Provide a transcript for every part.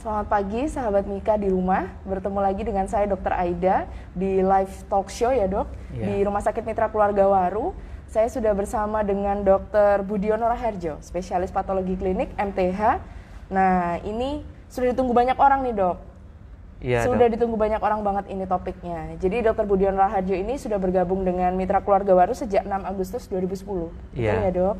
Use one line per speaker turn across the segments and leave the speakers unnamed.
Selamat pagi sahabat Mika di rumah. Bertemu lagi dengan saya Dr. Aida di live talk show ya dok
Iya.
di Rumah Sakit Mitra Keluarga Waru. Saya sudah bersama dengan Dr. Budiono Raharjo, spesialis patologi klinik MTH. Nah ini sudah ditunggu banyak orang nih dok.
Iya,
sudah
dok.
ditunggu banyak orang banget ini topiknya. Jadi Dr. Budiono Raharjo ini sudah bergabung dengan Mitra Keluarga Waru sejak 6 Agustus 2010. Betul
Iya.
ya dok?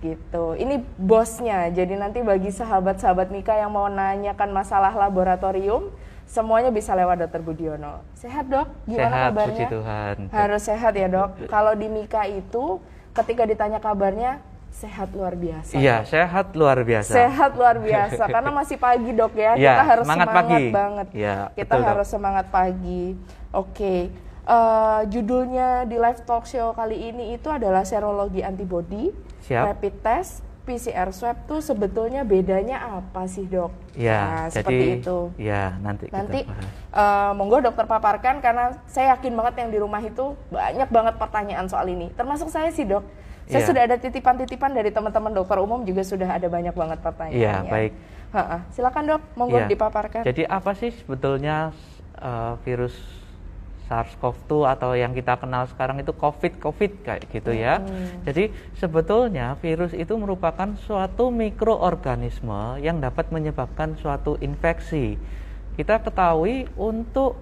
Gitu. Ini bosnya. Jadi nanti bagi sahabat-sahabat Mika yang mau nanyakan masalah laboratorium, semuanya bisa lewat Dr. Budiono. Sehat dok? Gimana
Sehat,
kabarnya?
puji Tuhan.
Harus sehat ya dok. Kalau di Mika itu, ketika ditanya kabarnya, sehat luar biasa.
Iya, sehat luar biasa.
Sehat luar biasa karena masih pagi dok ya.
Iya,
kita harus
semangat
semangat,
pagi.
banget.
Iya,
kita
betul, Dok.
harus semangat pagi. Oke. Eh, judulnya di live talk show kali ini itu adalah serologi antibody,
Siap.
rapid test, PCR swab tuh sebetulnya bedanya apa sih dok?
Iya,
Nah,
jadi
seperti itu.
ya nanti,
Nanti
kita
eh, monggo dokter paparkan karena saya yakin banget yang di rumah itu banyak banget pertanyaan soal ini. Termasuk saya sih dok. Saya
Iya.
sudah ada titipan-titipan dari teman-teman dokter umum juga sudah ada banyak banget pertanyaannya.
Iya, baik.
Ha-ha. Silakan dok, monggo
Iya.
dipaparkan.
Jadi apa sih sebetulnya eh, virus SARS-CoV-2 atau yang kita kenal sekarang itu COVID-COVID kayak gitu ya.
Hmm.
Jadi sebetulnya virus itu merupakan suatu mikroorganisme yang dapat menyebabkan suatu infeksi. Kita ketahui untuk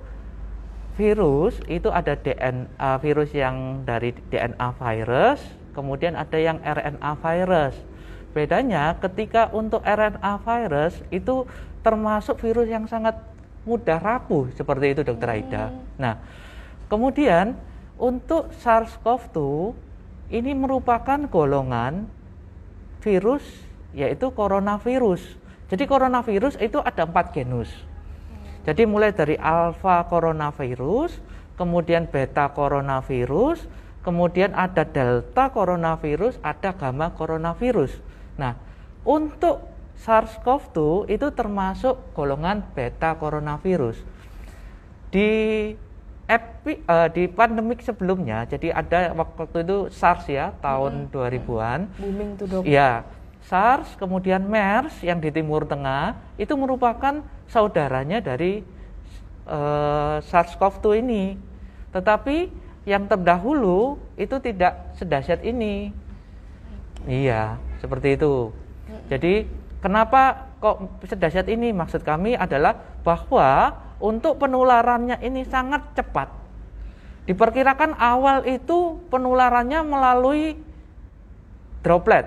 virus itu ada DNA virus yang dari DNA virus, kemudian ada yang RNA virus. Bedanya ketika untuk RNA virus itu termasuk virus yang sangat mudah rapuh seperti itu Dokter Aida. Nah, kemudian untuk SARS-CoV-2 ini merupakan golongan virus yaitu coronavirus. Jadi coronavirus itu ada empat genus. Jadi mulai dari alpha coronavirus, kemudian beta coronavirus, kemudian ada delta coronavirus, ada gamma coronavirus. Nah, untuk SARS-CoV-2 itu termasuk golongan beta coronavirus. Di epi, eh, di pandemik sebelumnya, jadi ada waktu itu SARS ya tahun 2000-an.
Booming tuh dok.
Ya, SARS, kemudian MERS yang di Timur Tengah itu merupakan saudaranya dari eh, SARS-CoV-2 ini. Tetapi yang terdahulu itu tidak sedahsyat ini. Iya, seperti itu. Jadi kenapa kok sedahsyat ini? Maksud kami adalah bahwa untuk penularannya ini sangat cepat. Diperkirakan awal itu penularannya melalui droplet.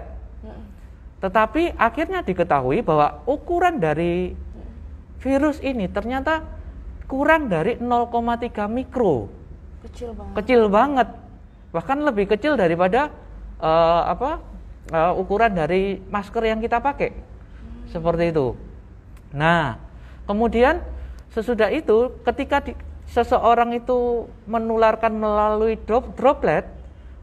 Tetapi akhirnya diketahui bahwa ukuran dari virus ini ternyata kurang dari 0,3 mikro.
Kecil banget.
Kecil banget. Bahkan lebih kecil daripada eh, apa? eh, ukuran dari masker yang kita pakai. Seperti itu. Nah, kemudian sesudah itu ketika di- seseorang itu menularkan melalui drop, droplet,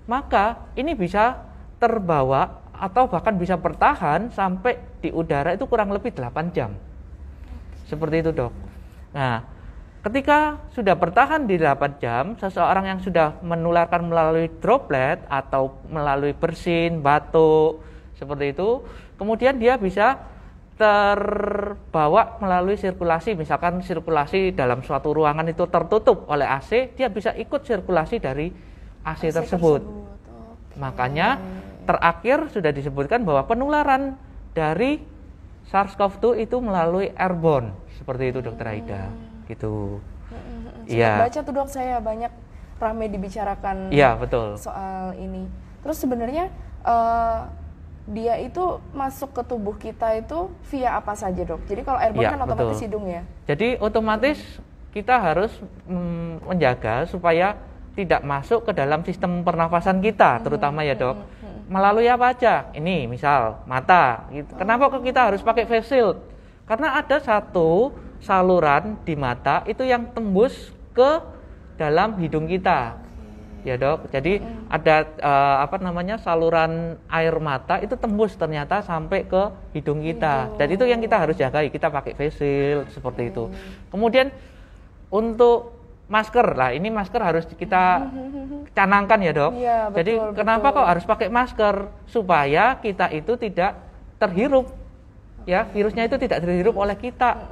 maka ini bisa terbawa atau bahkan bisa bertahan sampai di udara itu kurang lebih 8 jam. Seperti itu, Dok. Nah, ketika sudah bertahan di 8 jam, seseorang yang sudah menularkan melalui droplet atau melalui bersin, batuk, seperti itu, kemudian dia bisa terbawa melalui sirkulasi, misalkan sirkulasi dalam suatu ruangan itu tertutup oleh AC, dia bisa ikut sirkulasi dari AC,
AC
tersebut.
Oke.
Makanya terakhir sudah disebutkan bahwa penularan dari SARS-CoV-2 itu melalui airborne, seperti itu Dokter Aida, gitu.
Sempat
Iya.
baca tuh dok saya banyak rame dibicarakan
Iya, betul.
soal ini. Terus sebenarnya eh, dia itu masuk ke tubuh kita itu via apa saja dok? Jadi kalau airborne
Iya,
kan otomatis
betul.
hidung ya.
Jadi otomatis kita harus mm, menjaga supaya tidak masuk ke dalam sistem pernafasan kita, terutama ya dok. Melalui apa aja? Ini misal mata. Gitu. Kenapa kok kita harus pakai face shield? Karena ada satu saluran di mata itu yang tembus ke dalam hidung kita. Ya dok, jadi ada eh, apa namanya saluran air mata itu tembus ternyata sampai ke hidung kita. Dan itu yang kita harus jagai. Kita pakai face shield seperti itu. Kemudian untuk masker lah, ini masker harus kita canangkan ya dok.
Iya,
jadi
betul,
kenapa
betul.
kok harus pakai masker supaya kita itu tidak terhirup ya virusnya itu tidak terhirup oleh kita.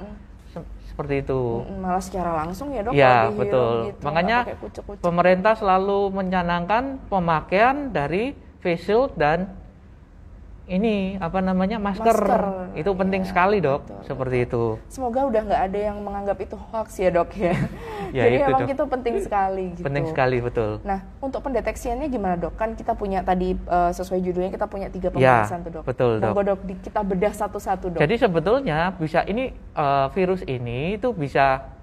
Se- Seperti itu.
Malah secara langsung ya dok.
Ya, betul.
gitu,
Makanya pemerintah selalu mencanangkan pemakaian dari face shield dan ini apa namanya masker.
Masker.
Itu penting
Iya,
sekali, Dok.
betul,
Seperti itu.
Semoga udah nggak ada yang menganggap itu hoax ya dok ya.
Ya,
Jadi
itu,
emang
Dok.
itu penting sekali gitu.
Penting sekali, betul.
Nah, untuk pendeteksiannya gimana dok? Kan kita punya tadi eh, sesuai judulnya kita punya tiga
Ya,
pembahasan tuh dok.
betul, Dok.
Monggo dok, kita bedah satu-satu dok.
Jadi sebetulnya bisa ini eh, virus ini itu bisa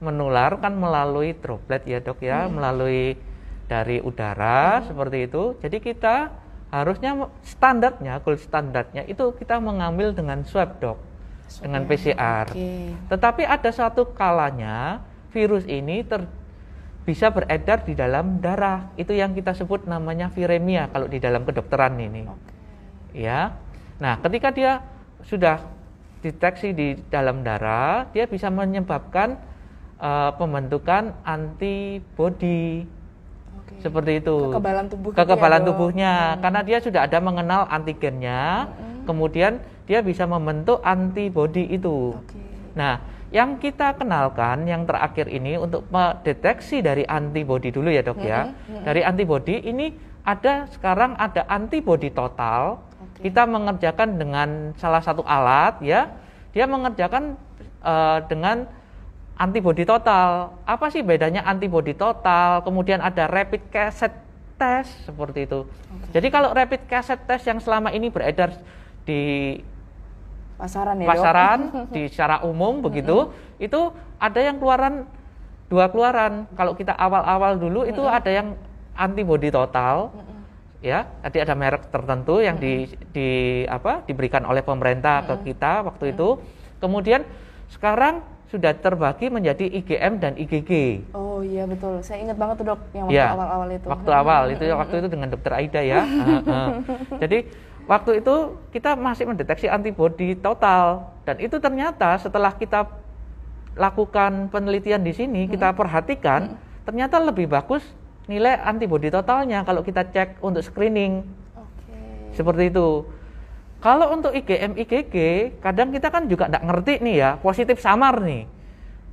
menular kan melalui droplet ya dok ya,
Hmm.
melalui dari udara seperti itu. Jadi kita harusnya standarnya, gold standarnya itu kita mengambil dengan swab dok, dengan PCR.
Oke.
Tetapi ada satu kalanya virus ini ter- bisa beredar di dalam darah. Itu yang kita sebut namanya viremia kalau di dalam kedokteran ini
Oke.
ya. Nah, ketika dia sudah deteksi di dalam darah, dia bisa menyebabkan eh, pembentukan antibodi
Oke.
seperti itu.
Kekebalan tubuh
Kekebalan
ya,
tubuhnya,
Hmm.
karena dia sudah ada mengenal antigennya, kemudian dia bisa membentuk antibodi itu.
Oke.
Nah, yang kita kenalkan yang terakhir ini untuk mendeteksi dari antibodi dulu ya dok ya. Dari antibodi ini ada sekarang ada antibodi total. Kita mengerjakan dengan salah satu alat ya. Dia mengerjakan eh, dengan antibodi total. Apa sih bedanya antibodi total? Kemudian ada rapid cassette test seperti itu. Jadi kalau rapid cassette test yang selama ini beredar di
Pasaran ya dok?
pasaran di secara umum begitu itu ada yang keluaran dua keluaran kalau kita awal-awal dulu itu ada yang antibodi total ya tadi ada merek tertentu yang di, di apa diberikan oleh pemerintah ke kita waktu itu. Kemudian sekarang sudah terbagi menjadi IgM dan IgG
Oh iya betul, saya ingat banget tuh dok yang waktu
Ya,
awal-awal itu.
Waktu awal. Itu waktu itu dengan dokter Aida ya. Jadi waktu itu kita masih mendeteksi antibodi total. Dan itu ternyata setelah kita lakukan penelitian di sini kita perhatikan ternyata lebih bagus nilai antibodi totalnya kalau kita cek untuk screening
Oke.
seperti itu. Kalau untuk IgM IgG kadang kita kan juga tidak ngerti nih ya positif samar nih.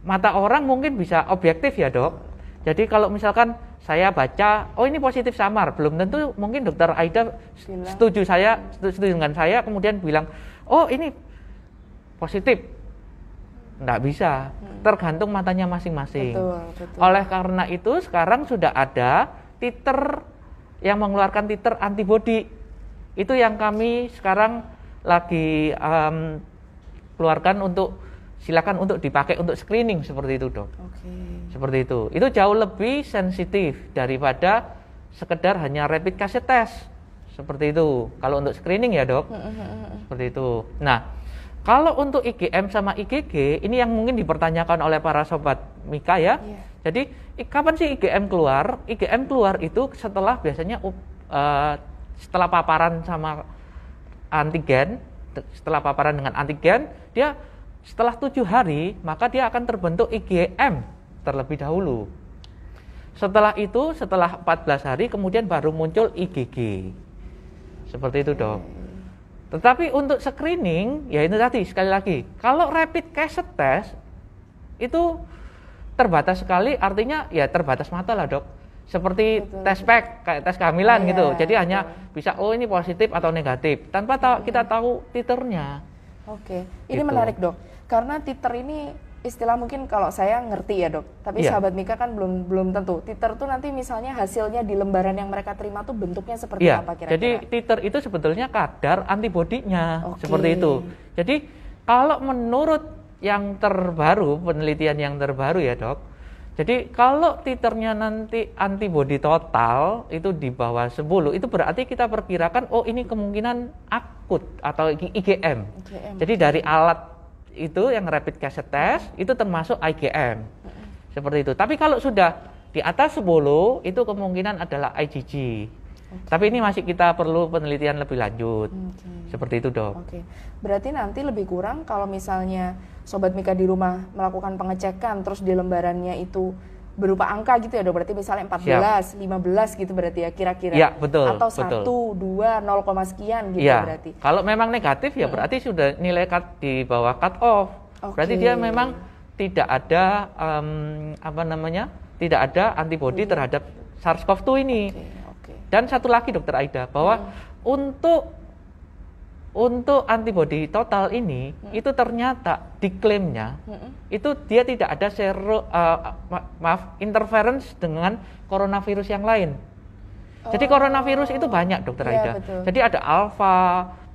Mata orang mungkin bisa objektif ya dok. Jadi kalau misalkan saya baca, oh ini positif samar, belum tentu mungkin dokter Aida setuju saya, setu- setuju dengan saya, kemudian bilang, oh ini positif. Nggak bisa, tergantung matanya masing-masing.
Betul, betul.
Oleh karena itu sekarang sudah ada titer yang mengeluarkan titer antibodi. Itu yang kami sekarang lagi em, keluarkan untuk silakan untuk dipakai untuk screening seperti itu, Dok.
Oke.
Seperti itu. Itu jauh lebih sensitif daripada sekedar hanya rapid cassette test. Seperti itu. Kalau untuk screening ya, Dok. Seperti itu. Nah, kalau untuk IgM sama IgG ini yang mungkin dipertanyakan oleh para sobat Mika ya.
Iya.
Jadi kapan sih IgM keluar? IgM keluar itu setelah biasanya eh, setelah paparan sama antigen, te- setelah paparan dengan antigen, dia setelah tujuh hari maka dia akan terbentuk IgM terlebih dahulu. Setelah itu, setelah 14 hari kemudian baru muncul IgG. Seperti itu dok. Tetapi untuk screening, ya itu tadi sekali lagi, kalau rapid cassette test itu terbatas sekali, artinya ya terbatas mata lah dok. Seperti
Betul,
tes pack, kayak tes kehamilan
Iya,
gitu. Jadi
betul.
hanya bisa oh ini positif atau negatif, tanpa ta- kita tahu titernya.
Oke, ini
Gitu.
menarik dok, karena titer ini istilah mungkin kalau saya ngerti ya dok, tapi
Iya.
sahabat Mika kan belum belum tentu. Titer tuh nanti misalnya hasilnya di lembaran yang mereka terima tuh bentuknya seperti
Iya,
apa kira-kira?
jadi titer itu sebetulnya kadar antibodinya
Oke.
seperti itu. Jadi kalau menurut yang terbaru, penelitian yang terbaru ya dok, jadi kalau titernya nanti antibodi total itu di bawah 10, itu berarti kita perkirakan oh ini kemungkinan akut atau IgM.
IgM.
Jadi dari alat itu yang rapid cassette test itu termasuk IgM. Seperti itu. Tapi kalau sudah di atas 10 itu kemungkinan adalah IgG. Tapi ini masih kita perlu penelitian lebih lanjut.
Oke.
Seperti itu, Dok.
Oke, berarti nanti lebih kurang kalau misalnya sobat Mika di rumah melakukan pengecekan terus di lembarannya itu berupa angka gitu ya dok berarti misalnya 14, 15 gitu berarti ya kira-kira
Iya, betul,
atau
betul.
1, 2, 0, koma sekian gitu
Iya.
berarti
Kalau memang negatif ya berarti sudah nilai cut di bawah cut off. Berarti
Oke.
dia memang tidak ada em, apa namanya? Tidak ada antibodi terhadap SARS-CoV-2 ini.
oke oke
Dan satu lagi Dokter Aida bahwa untuk untuk antibodi total ini itu ternyata diklaimnya
Mm-mm.
itu dia tidak ada sero eh, ma- maaf interference dengan coronavirus yang lain. Jadi
Oh.
coronavirus itu banyak Dokter
Iya,
Aida.
betul.
Jadi ada alfa,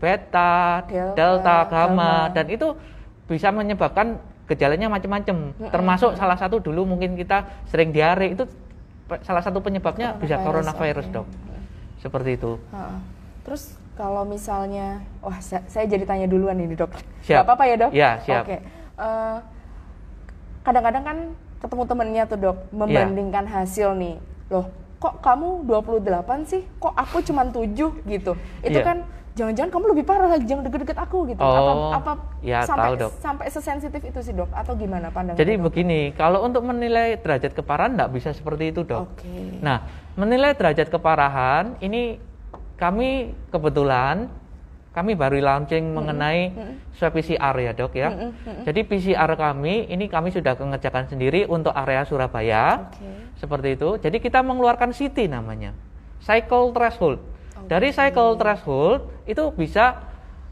beta,
Delta,
delta, gamma,
gamma.
dan itu bisa menyebabkan gejalanya macam-macam. Termasuk salah satu dulu mungkin kita sering diare itu salah satu penyebabnya bisa
Coronavirus,
coronavirus,
oke.
Dok. Seperti itu.
Ha-ha. Terus kalau misalnya, wah sa- saya jadi tanya duluan ini dok.
Siap.
Gak apa-apa ya dok?
Ya, siap.
Oke. Eh, kadang-kadang kan ketemu temennya tuh dok,
Iya.
membandingkan hasil nih. Loh, kok kamu 28 sih? Kok aku cuma 7 gitu? Itu
Iya.
kan jangan-jangan kamu lebih parah lagi, jangan deket-deket aku gitu.
Oh,
apa apa
ya,
sampai
tahu, Dok.
sampai sesensitif itu sih dok? Atau gimana pandangan?
Jadi
dok?
begini, kalau untuk menilai derajat keparahan tidak bisa seperti itu, Dok.
Oke.
Nah, menilai derajat keparahan ini kami kebetulan kami baru launching mengenai swab PCR ya, Dok ya. Jadi PCR kami ini kami sudah mengerjakan sendiri untuk area Surabaya.
Oke.
Seperti itu. Jadi kita mengeluarkan CT namanya. Cycle threshold. Dari cycle threshold itu bisa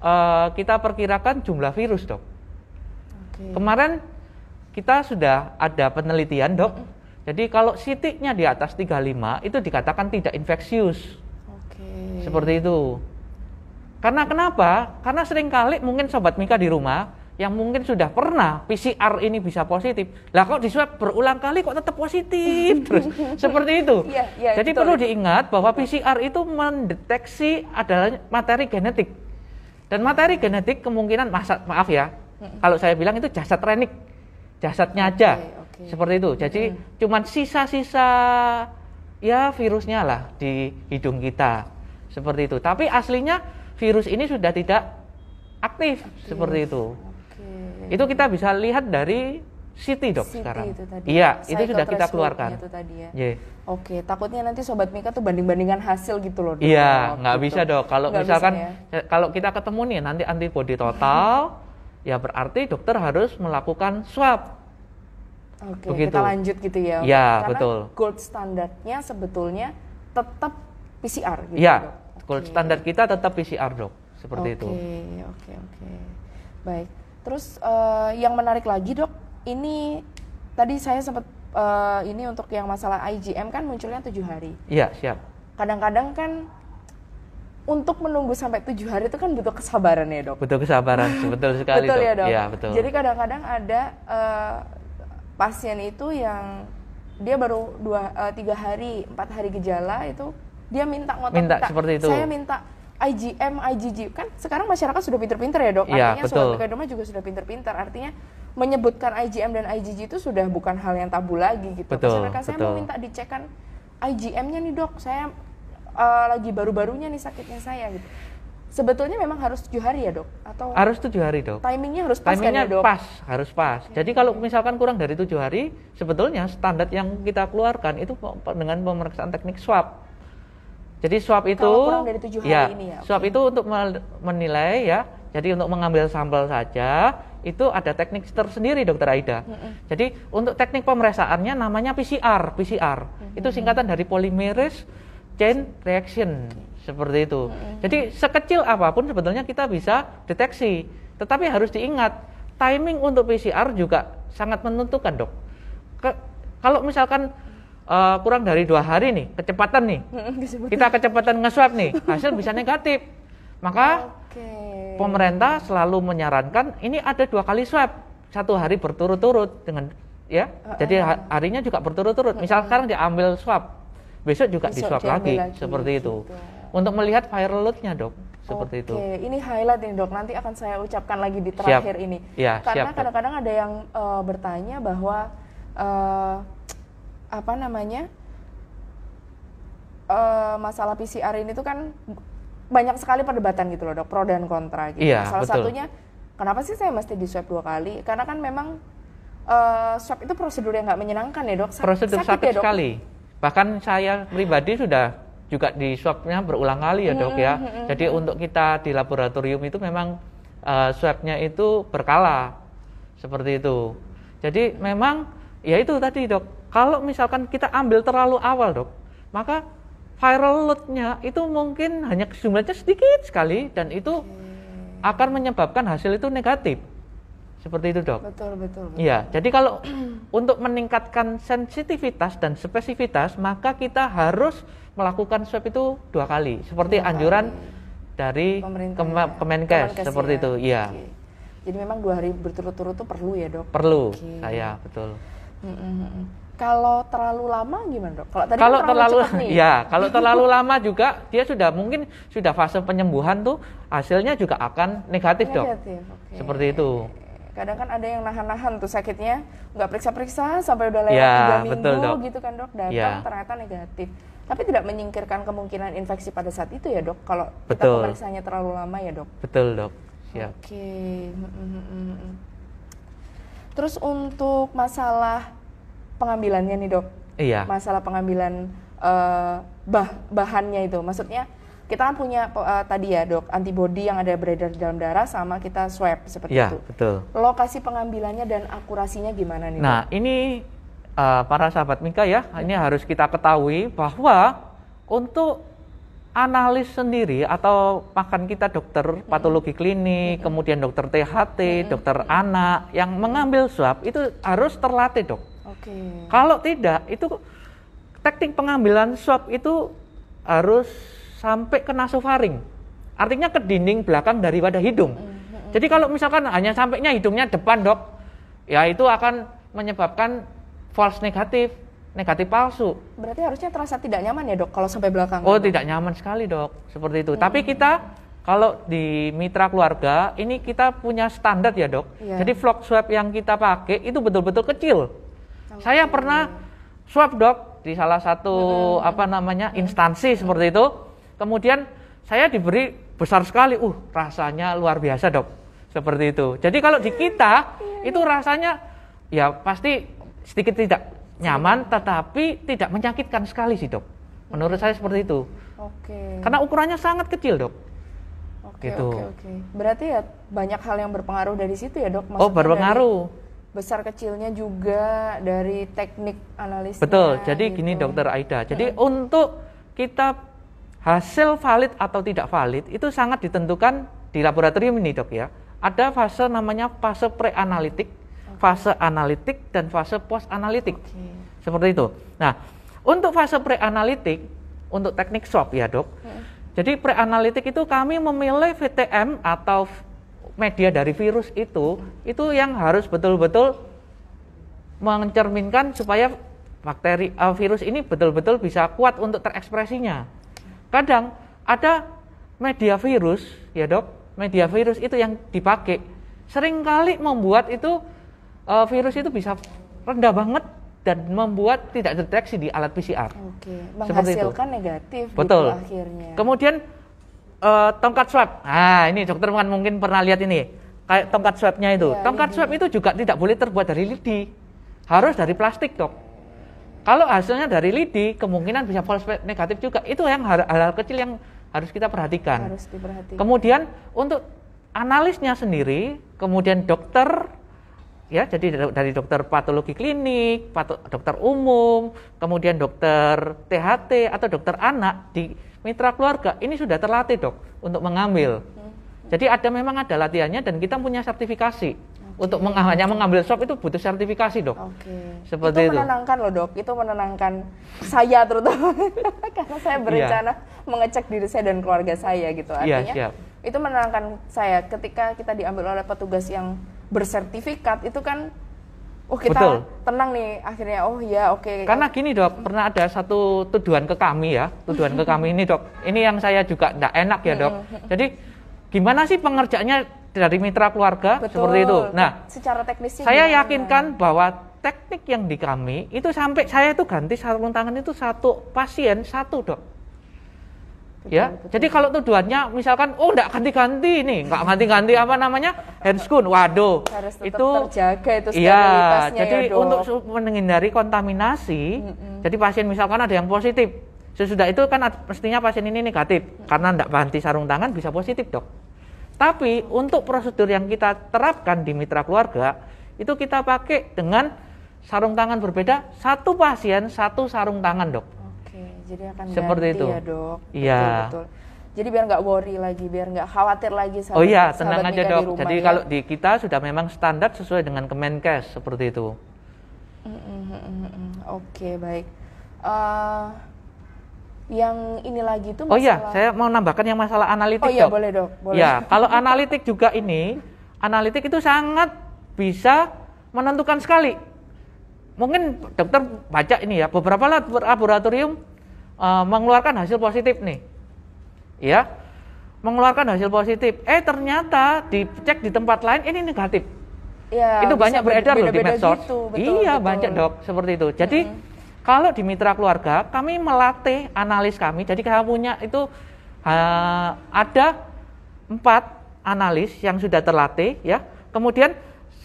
eh, kita perkirakan jumlah virus, Dok.
Oke.
Kemarin kita sudah ada penelitian, Dok. Jadi kalau CT-nya di atas 35 itu dikatakan tidak infeksius.
Oke.
Seperti itu. Karena kenapa? Karena sering kali mungkin sobat Mika di rumah yang mungkin sudah pernah PCR ini bisa positif. Lah kok di swab berulang kali kok tetap positif terus. Seperti itu.
Iya, iya,
Jadi
betul.
perlu diingat bahwa PCR itu mendeteksi adalah materi genetik. Dan materi genetik kemungkinan masa, maaf ya. Kalau saya bilang itu jasad renik. Jasadnya aja.
oke.
Seperti itu. Jadi cuman sisa-sisa ya virusnya lah di hidung kita. Seperti itu. Tapi aslinya virus ini sudah tidak aktif, seperti itu.
Oke.
Itu kita bisa lihat dari CT dok sekarang.
itu tadi.
Iya, itu sudah kita keluarkan.
Itu tadi ya.
Iya.
Oke, takutnya nanti sobat Mika tuh banding-bandingan hasil gitu loh. Dok.
Iya, nggak
Gitu.
bisa dok. Kalau
Nggak
misalkan
bisa ya.
eh, kalau kita ketemu nih nanti antibodi total, ya berarti dokter harus melakukan swab.
Oke,
begitu.
kita lanjut gitu ya.
Iya,
Karena
betul.
gold standarnya sebetulnya tetap PCR gitu.
Iya,
Dok.
gold
Oke.
standar kita tetap PCR dok, seperti itu.
Oke, oke, oke. Baik. Terus eh, yang menarik lagi dok, ini tadi saya sempat eh, ini untuk yang masalah IgM kan munculnya tujuh hari.
Iya, siap.
Kadang-kadang kan untuk menunggu sampai tujuh hari itu kan butuh kesabaran ya dok.
Betul kesabaran, betul sekali
betul
dok.
ya dok.
Iya, betul.
Jadi kadang-kadang ada eh, pasien itu yang dia baru dua eh, tiga hari empat hari gejala itu dia minta ngotot
Minta seperti itu.
Saya minta IgM, IgG kan sekarang masyarakat sudah pinter-pinter ya dok.
Iya,
Artinya
betul.
Mikadoma juga sudah pinter-pinter. Artinya menyebutkan IgM dan IgG itu sudah bukan hal yang tabu lagi gitu.
Betul,
Masyarakat saya mau minta dicekkan IgM-nya nih dok. Saya eh, lagi baru-barunya nih sakitnya saya gitu. Sebetulnya memang harus tujuh hari ya dok? Atau
Harus tujuh hari dok.
timingnya harus pas kan
Timingnya
ya dok?
pas, harus pas. Jadi kalau misalkan kurang dari tujuh hari, sebetulnya standar yang kita keluarkan itu dengan pemeriksaan teknik swab. Jadi swab itu,
Kalau kurang dari tujuh hari
ya,
ini ya,
swab
oke.
itu untuk menilai ya. Jadi untuk mengambil sampel saja itu ada teknik tersendiri, Dokter Aida. Jadi untuk teknik pemeriksaannya namanya PCR, PCR. Itu singkatan dari polymerase chain reaction seperti itu. Jadi sekecil apa pun sebetulnya kita bisa deteksi. Tetapi harus diingat timing untuk PCR juga sangat menentukan dok. Ke- kalau misalkan eh, kurang dari dua hari nih kecepatan nih, kita kecepatan nge-swab nih hasil bisa negatif. Maka
Oke.
pemerintah selalu menyarankan ini ada dua kali swab satu hari berturut-turut dengan ya jadi ha- harinya juga berturut-turut misal sekarang diambil swab besok juga
Besok
di swab lagi,
lagi,
seperti itu
gitu.
Untuk melihat viral loadnya dok seperti
Oke,
itu
ini highlight ini dok. Nanti akan saya ucapkan lagi di terakhir ini.
Iya,
Karena
siap,
kadang-kadang ada yang eh, bertanya bahwa eh, apa namanya eh, masalah PCR ini tuh kan banyak sekali perdebatan gitu loh dok, pro dan kontra gitu.
Iya,
Salah
betul.
satunya, kenapa sih saya mesti di swab dua kali? Karena kan memang eh, swab itu prosedur yang nggak menyenangkan ya dok? Sak-
Prosedur sakit,
ya, dok?
sekali. Bahkan saya pribadi sudah juga di swabnya berulang kali ya dok ya. Jadi untuk kita di laboratorium itu memang eh, swabnya itu berkala seperti itu. Jadi memang ya itu tadi dok. Kalau misalkan kita ambil terlalu awal dok, maka viral loadnya itu mungkin hanya jumlahnya sedikit sekali dan itu akan menyebabkan hasil itu negatif. Seperti itu dok.
Betul betul. betul.
Iya, jadi kalau untuk meningkatkan sensitivitas dan spesifitas, maka kita harus melakukan swab itu dua kali, seperti
Dua
anjuran
kali.
dari
ya.
Kemenkes,
Kemenkes
seperti
ya.
itu. Iya.
Jadi memang dua hari berturut-turut tuh perlu ya dok?
perlu
Oke.
saya betul.
Mm. Kalau terlalu lama gimana dok? Kalau tadi kan
Kalau terlalu,
nih.
ya, kalau terlalu lama juga dia sudah mungkin sudah fase penyembuhan tuh hasilnya juga akan negatif dok.
Negatif, oke.
Seperti itu.
Kadang kan ada yang nahan-nahan tuh sakitnya, nggak periksa-periksa sampai udah lewat
Ya,
tiga minggu
betul, Dok.
gitu kan dok, datang
Ya.
ternyata negatif. Tapi tidak menyingkirkan kemungkinan infeksi pada saat itu ya dok, kalau kita pemeriksaannya terlalu lama ya dok.
Betul dok. Siap.
Oke. Mm, mm, mm, mm. Terus untuk masalah pengambilannya nih dok,
Iya.
masalah pengambilan eh, bah bahannya itu, maksudnya kita kan punya eh, tadi ya dok antibodi yang ada beredar di dalam darah sama kita swab seperti
Iya,
itu.
betul.
Lokasi pengambilannya dan akurasinya gimana nih?
Nah, ini uh, para sahabat Mika ya, ini harus kita ketahui bahwa untuk analis sendiri atau makan kita dokter patologi klinik, kemudian dokter THT, dokter anak yang mengambil swab itu harus terlatih, Dok.
Oke.
Kalau tidak, itu teknik pengambilan swab itu harus sampai ke nasofaring. Artinya ke dinding belakang dari wadah hidung. Jadi kalau misalkan hanya sampainya hidungnya depan, Dok, ya itu akan menyebabkan false negatif, negatif palsu.
Berarti harusnya terasa tidak nyaman ya dok kalau sampai belakang.
Oh, tidak nyaman sekali, Dok. Seperti itu. Tapi kita kalau di mitra keluarga ini kita punya standar ya, Dok.
Iya.
Jadi vlog swab yang kita pakai itu betul-betul kecil. Saya pernah swab, Dok, di salah satu apa namanya? instansi seperti itu. Kemudian saya diberi besar sekali. Uh, rasanya luar biasa, Dok. Seperti itu. Jadi kalau di kita itu rasanya ya pasti sedikit tidak nyaman tetapi tidak menyakitkan sekali sih, Dok. Menurut saya seperti itu.
Oke.
Karena ukurannya sangat kecil, Dok.
Oke,
gitu.
oke, oke. Berarti ya banyak hal yang berpengaruh dari situ ya dok?
oh,
Maksudnya
berpengaruh.
dari Besar kecilnya juga dari teknik analisnya.
Betul. Jadi
gitu.
gini, Dokter Aida. Jadi untuk kita hasil valid atau tidak valid itu sangat ditentukan di laboratorium ini, Dok ya. Ada fase namanya fase pre-analitik, fase analitik dan fase post analitik.
Oke.
Seperti itu. Nah, untuk fase pre-analitik, untuk teknik swab ya dok. Jadi pre-analitik itu kami memilih VTM atau media dari virus itu, itu yang harus betul-betul mencerminkan supaya bakteri eh, virus ini betul-betul bisa kuat untuk terekspresinya. Kadang ada media virus, ya dok, media virus itu yang dipakai sering kali membuat itu eh, virus itu bisa rendah banget dan membuat tidak deteksi di alat PCR.
Oke.
Seperti itu.
Menghasilkan negatif
Betul.
gitu akhirnya.
Kemudian eh, tongkat swab. Nah, ini dokter kan mungkin pernah lihat ini. Kayak tongkat swabnya itu.
Iya,
tongkat
lidi.
swab itu juga tidak boleh terbuat dari lidi. Harus dari plastik, Dok. Kalau hasilnya dari lidi, kemungkinan bisa false negatif juga. Itu yang hal- hal-hal kecil yang harus kita perhatikan.
Harus diperhatikan.
Kemudian untuk analisnya sendiri, kemudian dokter ya jadi da- dari dokter patologi klinik, pato- dokter umum, kemudian dokter THT atau dokter anak di mitra keluarga ini sudah terlatih dok untuk mengambil. Jadi ada memang ada latihannya dan kita punya sertifikasi untuk meng- hanya mengambil swab itu butuh sertifikasi dok.
Oke.
Seperti
itu
itu.
menenangkan loh dok, itu menenangkan saya terutama karena saya
Iya.
berencana mengecek diri saya dan keluarga saya gitu.
Iya,
Artinya
siap.
itu menenangkan saya ketika kita diambil oleh petugas yang bersertifikat itu kan, oh kita
Betul.
tenang nih akhirnya. Oh ya oke.
Karena gini dok, pernah ada satu tuduhan ke kami ya, tuduhan ke kami ini dok. Ini yang saya juga tidak enak ya dok. Jadi gimana sih pengerjaannya dari mitra keluarga
Betul.
seperti itu. Nah,
secara teknisnya
saya
gimana?
yakinkan bahwa teknik yang di kami itu sampai saya itu ganti sarung tangan itu satu pasien satu dok.
Betul,
ya.
betul.
Jadi kalau tujuannya misalkan oh enggak ganti-ganti nih, enggak ganti-ganti apa namanya? handscoon. Waduh.
Harus tetap
itu
terjaga itu
Iya, jadi
ya, Dok.
untuk menghindari kontaminasi, jadi pasien misalkan ada yang positif, sesudah itu kan mestinya pasien ini negatif karena enggak ganti sarung tangan bisa positif, Dok. Tapi untuk prosedur yang kita terapkan di mitra keluarga, itu kita pakai dengan sarung tangan berbeda, satu pasien satu sarung tangan, Dok.
Jadi akan
Seperti itu.
ya dok.
Iya.
Betul, betul. Jadi biar nggak worry lagi, biar nggak khawatir lagi.
Oh iya,
sahabat
tenang aja dok.
rumah
Jadi
ya.
kalau di kita sudah memang standar sesuai dengan Kemenkes seperti itu.
Mm, mm, mm. Oke baik. Eh, yang ini lagi tuh
Oh iya,
masalah-
saya mau nambahkan yang masalah analitik
Oh iya
dok.
boleh dok, boleh.
Ya, kalau analitik juga ini, analitik itu sangat bisa menentukan sekali. Mungkin dokter baca ini ya, beberapa lab- laboratorium eh, mengeluarkan hasil positif nih. Ya, mengeluarkan hasil positif. Eh ternyata dicek di tempat lain ini negatif.
Ya,
itu banyak beredar loh di medsos.
gitu, betul,
iya
betul.
banyak dok seperti itu. Jadi kalau di mitra keluarga kami melatih analis kami. Jadi kami punya itu uh, ada empat analis yang sudah terlatih ya. Kemudian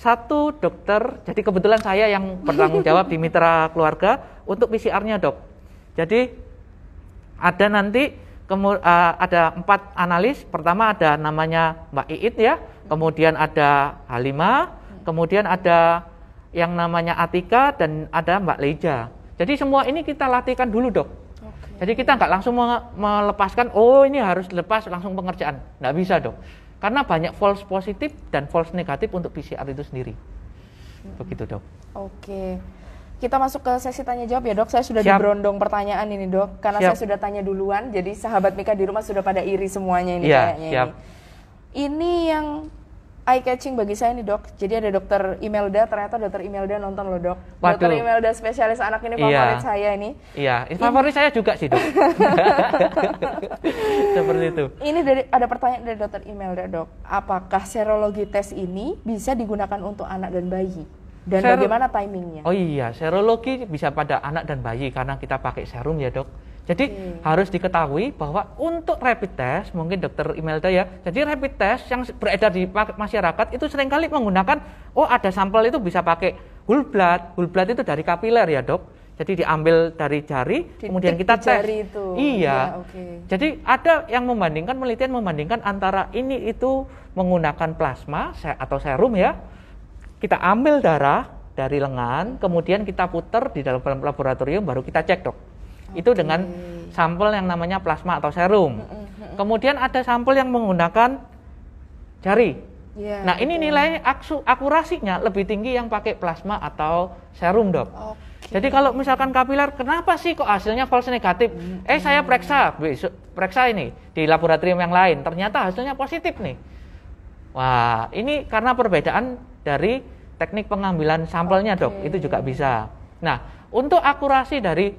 satu dokter. Jadi kebetulan saya yang bertanggung jawab di mitra keluarga untuk PCR-nya dok. Jadi ada nanti kemu- uh, ada empat analis. Pertama ada namanya Mbak Iit ya, kemudian ada Halimah, kemudian ada yang namanya Atika dan ada Mbak Leja. Jadi semua ini kita latihkan dulu dok. Jadi kita nggak langsung me- melepaskan, oh ini harus lepas langsung pengerjaan. Nggak bisa dok. Karena banyak false positif dan false negatif untuk PCR itu sendiri. Begitu dok.
Oke. Kita masuk ke sesi tanya jawab ya dok. Saya sudah
Siap.
diberondong pertanyaan ini dok, karena
Siap.
saya sudah tanya duluan. Jadi sahabat Mika di rumah sudah pada iri semuanya ini
Iya,
kayaknya
siap.
ini. Ini yang eye catching bagi saya nih dok. Jadi ada dokter Imelda, ternyata dokter Imelda nonton loh dok. Dokter
Waduh.
Imelda spesialis anak ini
Iya.
favorit saya ini.
Iya, ini favorit saya juga sih dok. Seperti itu.
Ini dari ada pertanyaan dari dokter Imelda dok. Apakah serologi tes ini bisa digunakan untuk anak dan bayi? Dan
Sero-
bagaimana timingnya?
Oh iya, serologi bisa pada anak dan bayi karena kita pakai serum ya dok. Jadi
Oke.
harus diketahui bahwa untuk rapid test, mungkin dokter Imelda ya, jadi rapid test yang beredar di masyarakat itu sering kali menggunakan, oh ada sampel itu bisa pakai whole blood, whole blood itu dari kapiler ya dok. Jadi diambil dari jari,
Ditik
kemudian
di
kita tes.
jari itu.
Iya.
Ya, oke.
Jadi ada yang membandingkan, penelitian membandingkan antara ini itu menggunakan plasma atau serum ya, kita ambil darah dari lengan, kemudian kita putar di dalam laboratorium, baru kita cek dok. Itu
Oke.
dengan sampel yang namanya plasma atau serum. Kemudian ada sampel yang menggunakan jari.
Iya,
Nah ini nilai aksu, akurasinya lebih tinggi yang pakai plasma atau serum dok.
Oke.
Jadi kalau misalkan kapiler, kenapa sih kok hasilnya false negatif? Eh saya periksa, besok periksa ini di laboratorium yang lain, ternyata hasilnya positif nih. Wah, ini karena perbedaan dari teknik pengambilan sampelnya dok,
Oke.
itu juga bisa. Nah, untuk akurasi dari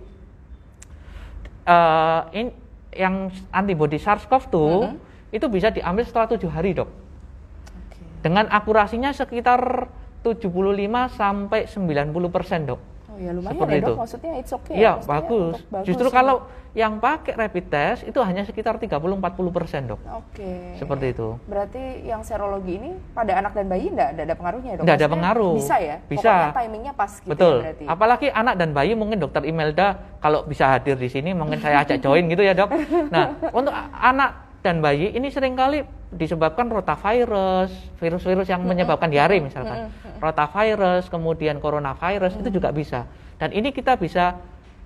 eh, in- yang antibody SARS-CoV-2
Mhm.
itu bisa diambil setelah tujuh hari dok,
Oke.
dengan akurasinya sekitar 75 sampai 90 persen dok.
Oh ya lumayan
Seperti
ya dok,
itu.
maksudnya it's okay. ya,
Iya, bagus.
bagus
Justru
ya.
kalau yang pakai rapid test itu hanya sekitar 30-40 persen dok.
Oke.
Seperti itu.
Berarti yang serologi ini pada anak dan bayi enggak, ada pengaruhnya ya dok?
Nggak ada pengaruh.
Bisa ya?
Bisa.
Pokoknya timingnya pas gitu
Betul.
ya berarti?
Apalagi anak dan bayi mungkin dokter Imelda kalau bisa hadir di sini mungkin saya ajak join gitu ya dok. Nah untuk anak dan bayi ini sering kali disebabkan rotavirus, virus-virus yang menyebabkan diare misalkan. Rotavirus, kemudian coronavirus itu juga bisa. Dan ini kita bisa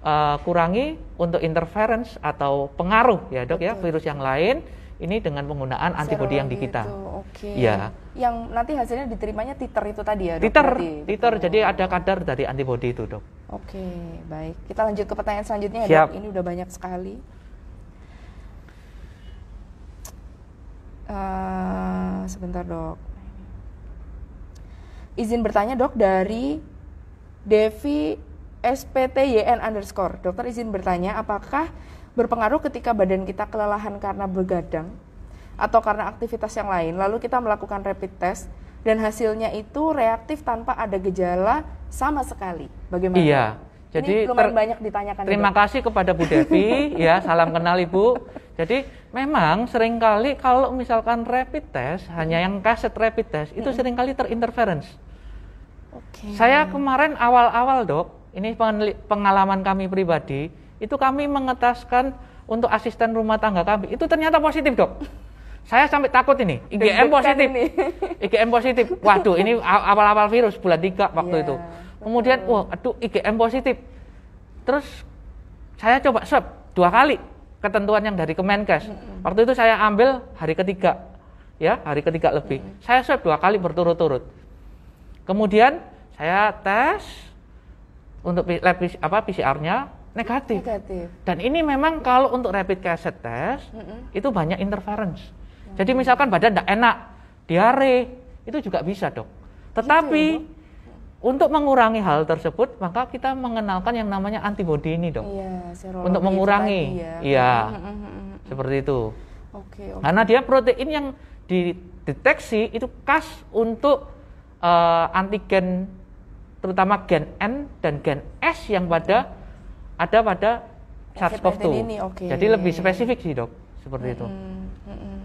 uh, kurangi untuk interference atau pengaruh ya dok ya virus yang lain ini dengan penggunaan antibodi yang di kita.
Oke.
Iya.
Yang nanti hasilnya diterimanya titer itu tadi ya dok?
Titer,
berarti?
titer. Jadi ada kadar dari antibodi itu dok.
Oke, baik. Kita lanjut ke pertanyaan selanjutnya ya
Siap.
dok. Ini udah banyak sekali. Eh, sebentar dok. Izin bertanya dok dari Devi SPTYN underscore. Dokter izin bertanya apakah berpengaruh ketika badan kita kelelahan karena begadang atau karena aktivitas yang lain lalu kita melakukan rapid test dan hasilnya itu reaktif tanpa ada gejala sama sekali. Bagaimana?
Iya. Jadi
Ini
ter-
banyak ditanyakan. ya,
Terima
dok.
kasih kepada Bu Devi, ya salam kenal Ibu. Jadi memang sering kali kalau misalkan rapid test, hanya yang kaset rapid test, itu sering kali terinterference.
Oke.
Saya kemarin awal-awal dok, ini pengalaman kami pribadi, itu kami mengetaskan untuk asisten rumah tangga kami, itu ternyata positif dok. Saya sampai takut ini, IgM positif.
ini.
IgM positif. Waduh, ini awal-awal virus bulan 3 waktu
Iya,
itu. Kemudian, wah, aduh IgM positif. Terus saya coba swab dua kali ketentuan yang dari Kemenkes. Waktu itu saya ambil hari ketiga, ya hari ketiga lebih. Saya swab dua kali berturut-turut. Kemudian saya tes untuk lab apa PCR-nya negatif.
Negatif.
Dan ini memang kalau untuk rapid cassette test
Mm-mm.
itu banyak interference. Jadi misalkan badan tidak enak, diare, itu juga bisa dok. Tetapi untuk mengurangi hal tersebut, maka kita mengenalkan yang namanya antibody ini dok.
Iya,
Untuk
itu
mengurangi,
tadi ya.
iya.
Mm.
Seperti itu.
Oke, oke.
Karena dia protein yang dideteksi itu khas untuk eh, antigen terutama gen N dan gen S yang pada ada pada SARS-CoV-2.
COVID-19 ini, oke.
Jadi lebih spesifik sih dok, seperti itu.
Mm, mm, mm.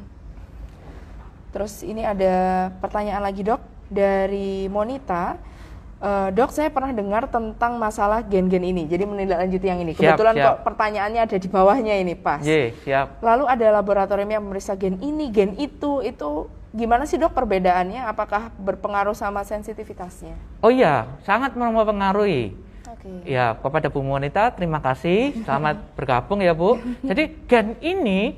Terus ini ada pertanyaan lagi dok dari Monita. Eh, dok, saya pernah dengar tentang masalah gen-gen ini. Jadi menindaklanjuti yang ini. Kebetulan
siap.
kok pertanyaannya ada di bawahnya ini pas.
Ye, siap.
Lalu ada laboratorium yang memeriksa gen ini, gen itu, itu gimana sih dok perbedaannya? Apakah berpengaruh sama sensitivitasnya?
Oh iya, sangat mempengaruhi.
Oke.
Ya, kepada Bu Monita terima kasih. Selamat bergabung ya, Bu. Jadi gen ini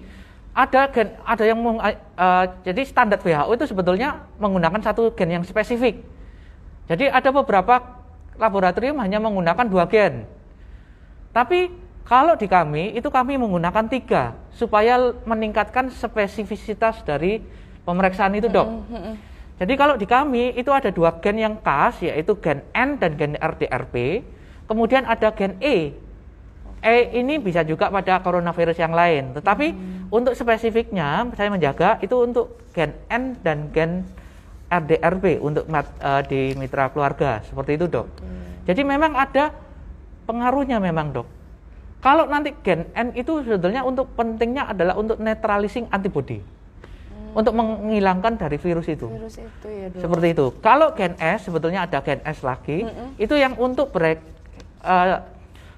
ada gen ada yang eh, jadi standar WHO itu sebetulnya menggunakan satu gen yang spesifik. Jadi ada beberapa laboratorium hanya menggunakan dua gen. Tapi kalau di kami itu kami menggunakan tiga supaya meningkatkan spesifisitas dari pemeriksaan itu, dok. Jadi kalau di kami itu ada dua gen yang khas yaitu gen N dan gen RDRP. Kemudian ada gen E. E ini bisa juga pada coronavirus yang lain. Tetapi untuk spesifiknya saya menjaga itu untuk gen N dan gen RDRP untuk mat- eh, di mitra keluarga seperti itu dok. Jadi memang ada pengaruhnya memang dok. Kalau nanti gen N itu sebetulnya untuk pentingnya adalah untuk neutralizing antibody. Untuk menghilangkan dari virus itu.
Virus itu ya dok.
Seperti itu. Kalau gen S sebetulnya ada gen S lagi,
Mm-mm.
itu yang untuk break eh,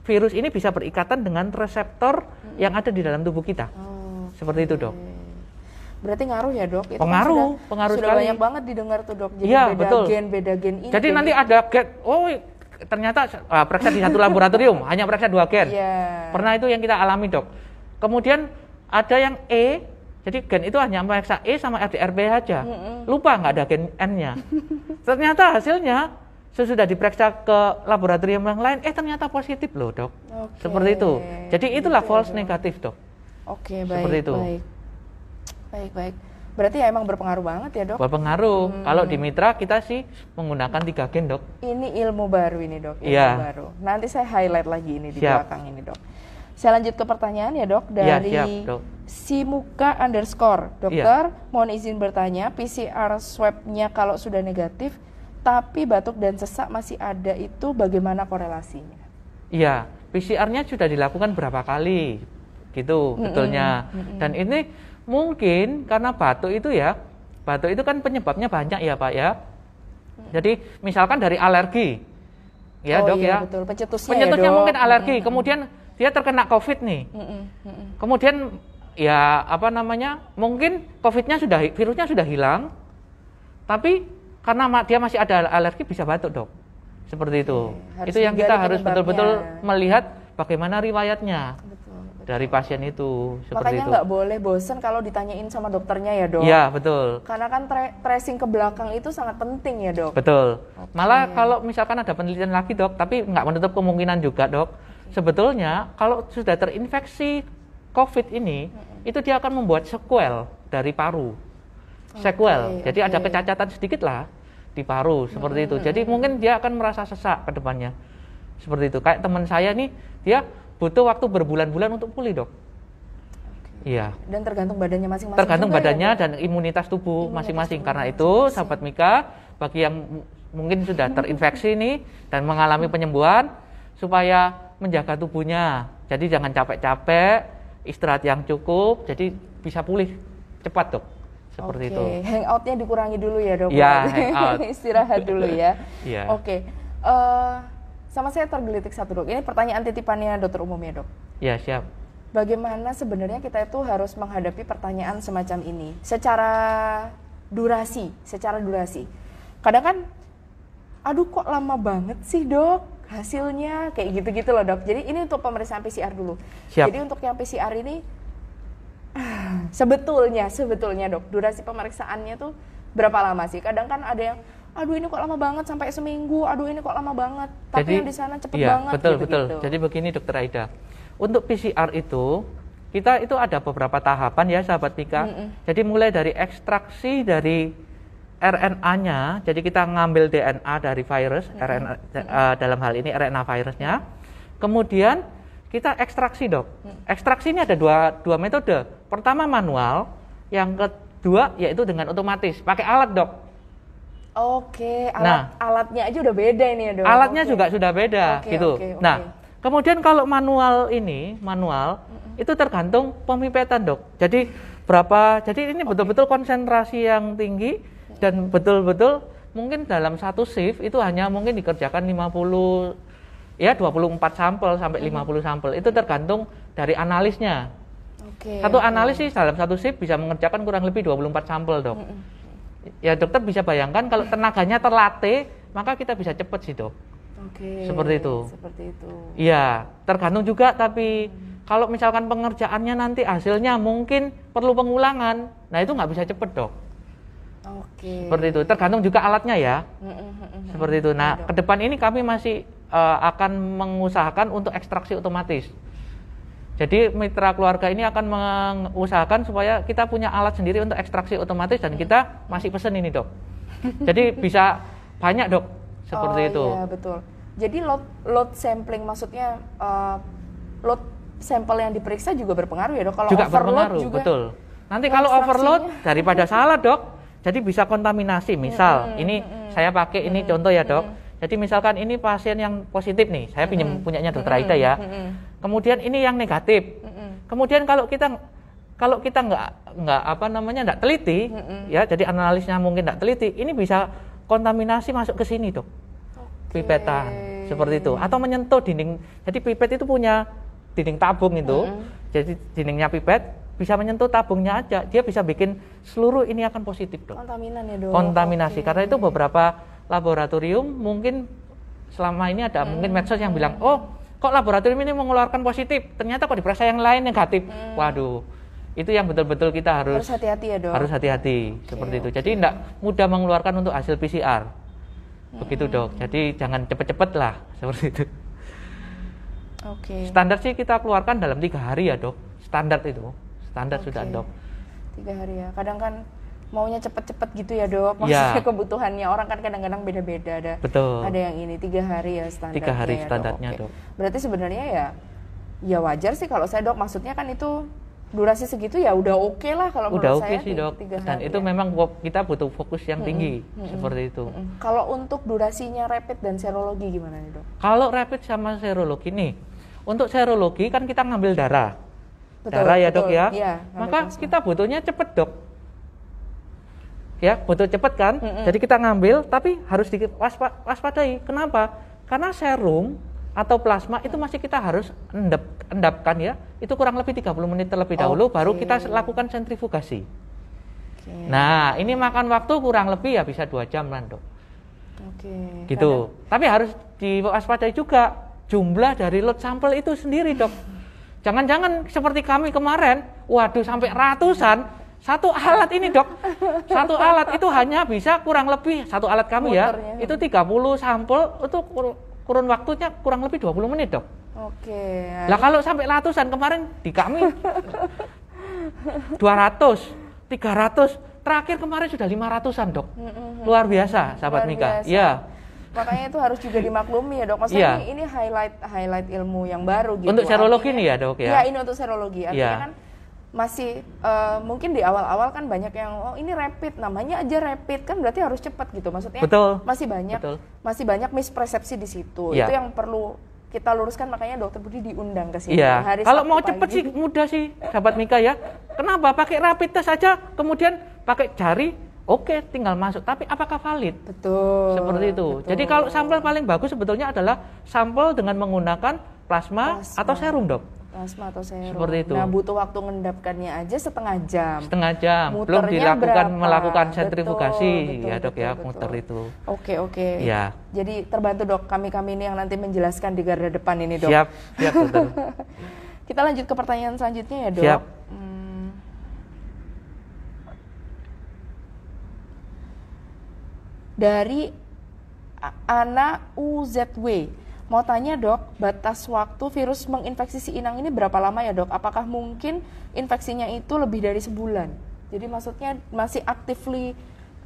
virus ini bisa berikatan dengan reseptor yang ada di dalam tubuh kita.
Oh,
Seperti itu, Dok.
Berarti ngaruh ya dok? Itu kan
Pengaruh,
sudah,
pengaruh
sudah
sekali.
banyak banget didengar tuh dok. Jadi
Iya,
beda
betul.
gen, beda gen ini.
Jadi nanti
itu.
ada gen, oh ternyata ah, periksa di satu laboratorium hanya periksa dua gen.
Iya.
Pernah itu yang kita alami dok. Kemudian ada yang E, jadi gen itu hanya periksa E sama RDRB saja.
Mm-mm.
Lupa nggak ada gen N-nya. ternyata hasilnya sesudah diperiksa ke laboratorium yang lain, eh ternyata positif loh dok.
Oke.
Seperti itu. Jadi itulah
Gitu ya,
false
Dok.
negatif dok.
Oke, baik.
Seperti itu.
Baik. Baik, baik. Berarti ya emang berpengaruh banget ya, Dok.
Berpengaruh.
Hmm.
Kalau di mitra kita sih menggunakan tiga gen dok.
Ini ilmu baru ini, Dok. Ilmu
Iya.
baru. Nanti saya highlight lagi ini di
Siap.
belakang ini, Dok. Saya lanjut ke pertanyaan ya, Dok,
Iya,
dari
siap, Dok.
Simuka underscore.
Iya.
Dokter, mohon izin bertanya, PCR swab-nya kalau sudah negatif, tapi batuk dan sesak masih ada itu bagaimana korelasinya?
Iya, PCR-nya sudah dilakukan berapa kali, gitu
Mm-mm,
betulnya.
mm-mm.
Dan ini mungkin karena batuk itu ya, batuk itu kan penyebabnya banyak ya Pak ya. Jadi misalkan dari alergi, ya
oh
dok
iya,
ya.
betul. Pencetusnya,
Pencetusnya
ya, Dok.
mungkin alergi,
Mm-mm.
kemudian dia terkena COVID nih.
Mm-mm, mm-mm.
Kemudian ya apa namanya, mungkin COVID-nya sudah virusnya sudah hilang, tapi karena dia masih ada alergi bisa batuk dok, seperti itu.
harus
itu yang kita harus betul-betul melihat bagaimana riwayatnya
betul.
Dari pasien itu, seperti
Makanya nggak boleh bosen kalau ditanyain sama dokternya ya dok.
Iya betul,
Karena kan tra- tracing ke belakang itu sangat penting ya dok.
betul.
Oke.
Malah kalau misalkan ada penelitian lagi dok, tapi nggak menutup kemungkinan juga dok. Sebetulnya kalau sudah terinfeksi COVID ini, itu dia akan membuat sequel dari paru. Sequel,
Oke,
jadi ada
oke.
kecacatan sedikit lah di paru seperti itu. Jadi mungkin dia akan merasa sesak ke depannya. Seperti itu. Kayak teman saya nih, dia butuh waktu berbulan-bulan untuk pulih, Dok. Iya.
Dan tergantung badannya masing-masing.
Tergantung
ya,
badannya
Dok?
dan imunitas tubuh masing-masing. Karena itu, sahabat Mika, bagi yang mungkin sudah terinfeksi nih dan mengalami penyembuhan, supaya menjaga tubuhnya. Jadi jangan capek-capek, istirahat yang cukup, jadi bisa pulih cepat dok. Seperti
Oke,
itu.
hangoutnya dikurangi dulu ya dok.
Iya, hangout.
Istirahat dulu ya.
Iya.
Oke, Eh, sama saya tergelitik satu dok. Ini pertanyaan titipannya dokter umum ya dok.
Ya siap.
Bagaimana sebenarnya kita itu harus menghadapi pertanyaan semacam ini secara durasi, secara durasi. Kadang kan, aduh kok lama banget sih dok hasilnya kayak gitu-gitu loh dok. Jadi ini untuk pemeriksaan PCR dulu.
Siap.
Jadi untuk yang PCR ini sebetulnya sebetulnya dok durasi pemeriksaannya tuh berapa lama sih? Kadang kan ada yang aduh ini kok lama banget sampai seminggu, aduh ini kok lama banget. Tapi yang di sana cepet
iya,
banget
betul
gitu,
betul. Jadi begini dokter Aida, untuk PCR itu kita itu ada beberapa tahapan ya sahabat Mika. Jadi mulai dari ekstraksi dari RNA-nya, jadi kita ngambil DNA dari virus, RNA eh, dalam hal ini RNA virusnya. Kemudian kita ekstraksi dok. Ekstraksi ini ada dua, dua metode. Pertama manual, yang kedua yaitu dengan otomatis, pakai alat dok.
Oke, alat
Nah.
alatnya aja udah beda ini ya dok.
Alatnya
Oke.
juga sudah beda
Oke,
gitu.
oke, oke.
Nah, kemudian kalau manual ini, manual itu tergantung pemipetan, Dok. Jadi berapa? Jadi ini betul-betul konsentrasi yang tinggi dan betul-betul mungkin dalam satu shift itu hanya mungkin dikerjakan 50 ya 24 sampel sampai 50 sampel. Itu tergantung dari analisnya.
Oke.
Satu analisis dalam satu shift bisa mengerjakan kurang lebih 24 sampel, Dok. Ya dokter bisa bayangkan kalau tenaganya terlatih, maka kita bisa cepat sih, Dok.
Oke.
Seperti itu.
Seperti itu.
Iya, tergantung juga tapi kalau misalkan pengerjaannya nanti hasilnya mungkin perlu pengulangan, nah itu nggak bisa cepet dok.
Oke.
Seperti itu, tergantung juga alatnya ya.
Mm, mm, mm, mm.
Seperti itu.
Iya,
Nah,
dok.
ke depan ini kami masih eh, akan mengusahakan untuk ekstraksi otomatis. Jadi mitra keluarga ini akan mengusahakan supaya kita punya alat sendiri untuk ekstraksi otomatis dan kita masih pesen ini dok. Jadi bisa banyak dok, seperti
oh,
itu.
Iya betul. Jadi load load sampling maksudnya eh, load sampel yang diperiksa juga berpengaruh ya dok. Kalau
juga
overload
berpengaruh,
juga.
betul. Nanti kalau overload daripada salah dok, jadi bisa kontaminasi. Misal,
Mm-mm,
ini
mm-mm.
saya pakai ini contoh ya dok. Jadi misalkan ini pasien yang positif nih, saya pinjam punyanya dokter Aida ya.
mm-mm.
Kemudian ini yang negatif.
Mm-mm.
Kemudian kalau kita kalau kita nggak nggak apa namanya nggak teliti,
Mm-mm.
ya jadi analisnya mungkin nggak teliti, ini bisa kontaminasi masuk ke sini dok pipetan seperti itu atau menyentuh dinding jadi pipet itu punya dinding tabung itu jadi dindingnya pipet bisa menyentuh tabungnya aja dia bisa bikin seluruh ini akan positif dok
Kontaminan ya dok.
kontaminasi
Oke.
karena itu beberapa laboratorium mungkin selama ini ada mungkin medsos yang bilang oh kok laboratorium ini mengeluarkan positif ternyata kok diperiksa yang lain negatif waduh itu yang betul-betul kita harus
Harus hati-hati ya dok.
harus hati-hati seperti itu. Jadi tidak mudah mengeluarkan untuk hasil PCR. Begitu dok. Jadi jangan cepet-cepet lah seperti itu.
Oke.
Standar sih kita keluarkan dalam tiga hari ya dok. Standar itu. Standar sudah
Oke.
dok.
Tiga hari ya. Kadang kan maunya cepet-cepet gitu ya dok.
Iya.
Maksudnya kebutuhannya orang kan kadang-kadang beda-beda ada.
Betul.
Ada yang ini tiga hari ya standarnya.
Tiga hari
ya,
standarnya,
Oke.
Dok.
Berarti sebenarnya ya ya wajar sih kalau saya dok. Maksudnya kan itu durasi segitu ya udah oke lah kalau
Udah
menurut
oke
saya
sih dok.
tiga
Dan
hari
itu
ya.
memang kita butuh fokus yang tinggi seperti itu.
Mm-mm. Kalau untuk durasinya rapid dan serologi gimana nih dok?
Kalau rapid sama serologi nih, untuk serologi kan kita ngambil darah.
Betul,
darah ya dok
betul.
ya.
Iya, ngambil
Maka kita butuhnya cepet dok. Ya, butuh cepet kan.
Mm-mm.
Jadi kita ngambil, tapi harus diwaspadai. Kenapa? Karena serum atau plasma itu masih kita harus endap, endapkan ya. Itu kurang lebih 30 menit terlebih dahulu, baru kita lakukan sentrifugasi.
Oke.
Nah, ini makan waktu kurang lebih ya bisa dua jam lah dok.
Oke.
Gitu. Tapi harus diwaspadai juga jumlah dari lot sampel itu sendiri, Dok. Jangan-jangan seperti kami kemarin, waduh sampai ratusan satu alat ini, Dok. Satu alat itu hanya bisa kurang lebih satu alat kami ya,
Muternya.
itu 30 sampel itu kur- kurun waktunya kurang lebih 20 menit, Dok.
Oke.
Lah kalau sampai ratusan kemarin di kami 200, 300, terakhir kemarin sudah 500-an, Dok. Luar biasa, sahabat
Luar
Mika.
biasa.
Iya.
Makanya itu harus juga dimaklumi ya dok. Maksudnya
Iya.
ini, ini highlight highlight ilmu yang baru gitu.
Untuk serologi nih ya, Dok, ya?
Iya ini untuk serologi. Artinya
Iya.
kan masih eh, mungkin di awal-awal kan banyak yang oh ini rapid namanya aja rapid kan berarti harus cepat gitu maksudnya
Betul.
masih banyak
Betul.
masih banyak mispersepsi di situ
Iya.
itu yang perlu kita luruskan makanya dokter Budi diundang ke sini.
Iya.
Hari
Kalau
Sabtu
mau
pagi.
cepet sih mudah sih, sahabat Mika ya. Kenapa? Pakai rapid test aja, kemudian pakai jari, oke, tinggal masuk. Tapi apakah valid?
Betul.
Seperti itu.
Betul.
Jadi kalau sampel paling bagus sebetulnya adalah sampel dengan menggunakan plasma,
Plasma.
atau serum, Dok.
Plasma atau serum.
Seperti itu.
Nah, butuh waktu mengendapkannya aja setengah jam.
Setengah jam. Belum
Muternya
dilakukan
berapa?
melakukan
Betul,
sentrifugasi
betul,
ya, Dok ya,
betul,
muter
betul.
itu.
Oke, oke.
Iya.
Jadi terbantu dok, kami-kami ini yang nanti menjelaskan di garda depan ini dok.
Siap, siap, Dokter.
Kita lanjut ke pertanyaan selanjutnya ya dok.
Siap.
Hmm. Dari Ana UZW, mau tanya dok, batas waktu virus menginfeksi si inang ini berapa lama ya dok? Apakah mungkin infeksinya itu lebih dari sebulan? Jadi maksudnya masih actively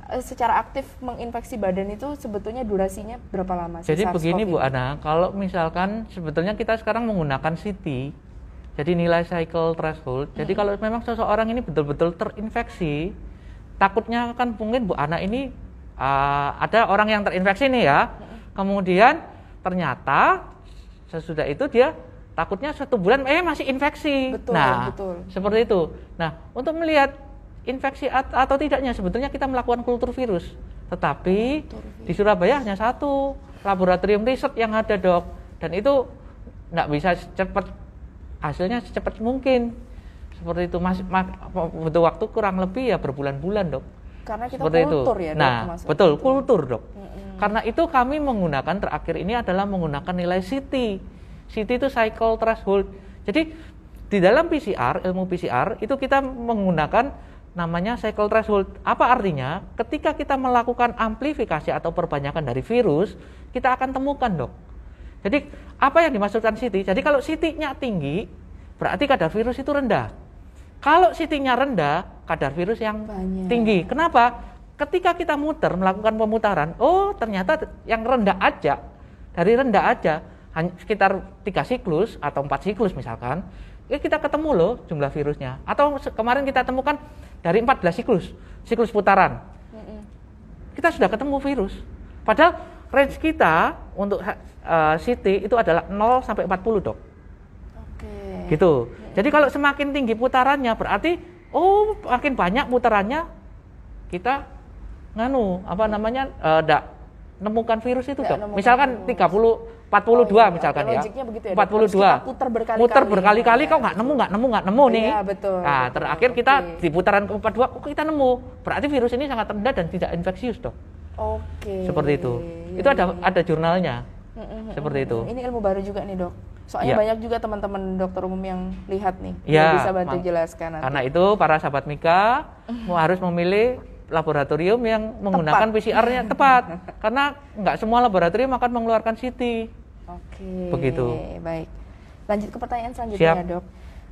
eh, secara aktif menginfeksi badan itu sebetulnya durasinya berapa lama? si
Jadi begini Bu? Ana, kalau misalkan sebetulnya kita sekarang menggunakan CT, jadi nilai cycle threshold. Jadi kalau memang seseorang ini betul-betul terinfeksi, takutnya kan mungkin Bu Ana ini ah, ada orang yang terinfeksi nih ya, kemudian ternyata sesudah itu dia takutnya satu bulan eh masih infeksi.
Betul,
nah,
betul.
seperti itu. Nah, untuk melihat infeksi at- atau tidaknya sebetulnya kita melakukan kultur virus. Tetapi di Surabaya hanya satu laboratorium riset yang ada, Dok. Dan itu nggak bisa cepat hasilnya secepat mungkin. Seperti itu Mas, ma- butuh waktu kurang lebih ya berbulan-bulan, Dok.
Karena kita
Seperti
kultur
itu.
ya dok.
nah, betul, kultur, Dok. Karena itu kami menggunakan terakhir ini adalah menggunakan nilai CT. CT itu cycle threshold. Jadi di dalam PCR, ilmu PCR itu kita menggunakan namanya cycle threshold. Apa artinya? Ketika kita melakukan amplifikasi atau perbanyakan dari virus, kita akan temukan, Dok. Jadi apa yang dimaksudkan CT? Jadi kalau CT-nya tinggi, berarti kadar virus itu rendah. Kalau CT-nya rendah, kadar virus yang
Banyak.
tinggi. Kenapa? Ketika kita muter melakukan pemutaran, oh ternyata yang rendah aja, dari rendah aja, hanya sekitar tiga siklus atau empat siklus misalkan, ya kita ketemu loh jumlah virusnya. Atau kemarin kita temukan dari 14 siklus, siklus putaran, kita sudah ketemu virus. Padahal range kita untuk uh, CT itu adalah 0 sampai 40 dok.
Oke.
Gitu. Jadi kalau semakin tinggi putarannya berarti oh makin banyak putarannya kita nganu apa namanya eh, ndak nemukan virus itu dok. Misalkan
virus.
30 42
Oh, iya.
misalkan
Oke,
ya.
begitu ya, Dok. Harus
42.
kita putar berkali-kali.
Berkali-kali
Ya,
kok nggak nemu nggak nemu nggak nemu nih.
Iya, betul,
Nah,
betul.
terakhir kita
Oke.
di putaran ke-42 kok kita nemu. Berarti virus ini sangat rendah dan tidak infeksius, Dok.
Oke.
Seperti itu.
Iya,
Itu ada
iya.
ada jurnalnya.
Mm-mm,
Seperti itu.
Ini ilmu baru juga nih dok. Soalnya
Iya.
banyak juga teman-teman dokter umum yang lihat nih.
Ya,
yang bisa bantu jelaskan nanti.
Karena itu para sahabat Mika mau harus memilih laboratorium yang menggunakan PCR-nya tepat. Karena nggak semua laboratorium akan mengeluarkan CT.
Oke.
Begitu.
Baik. Lanjut ke pertanyaan selanjutnya
Siap.
ya dok.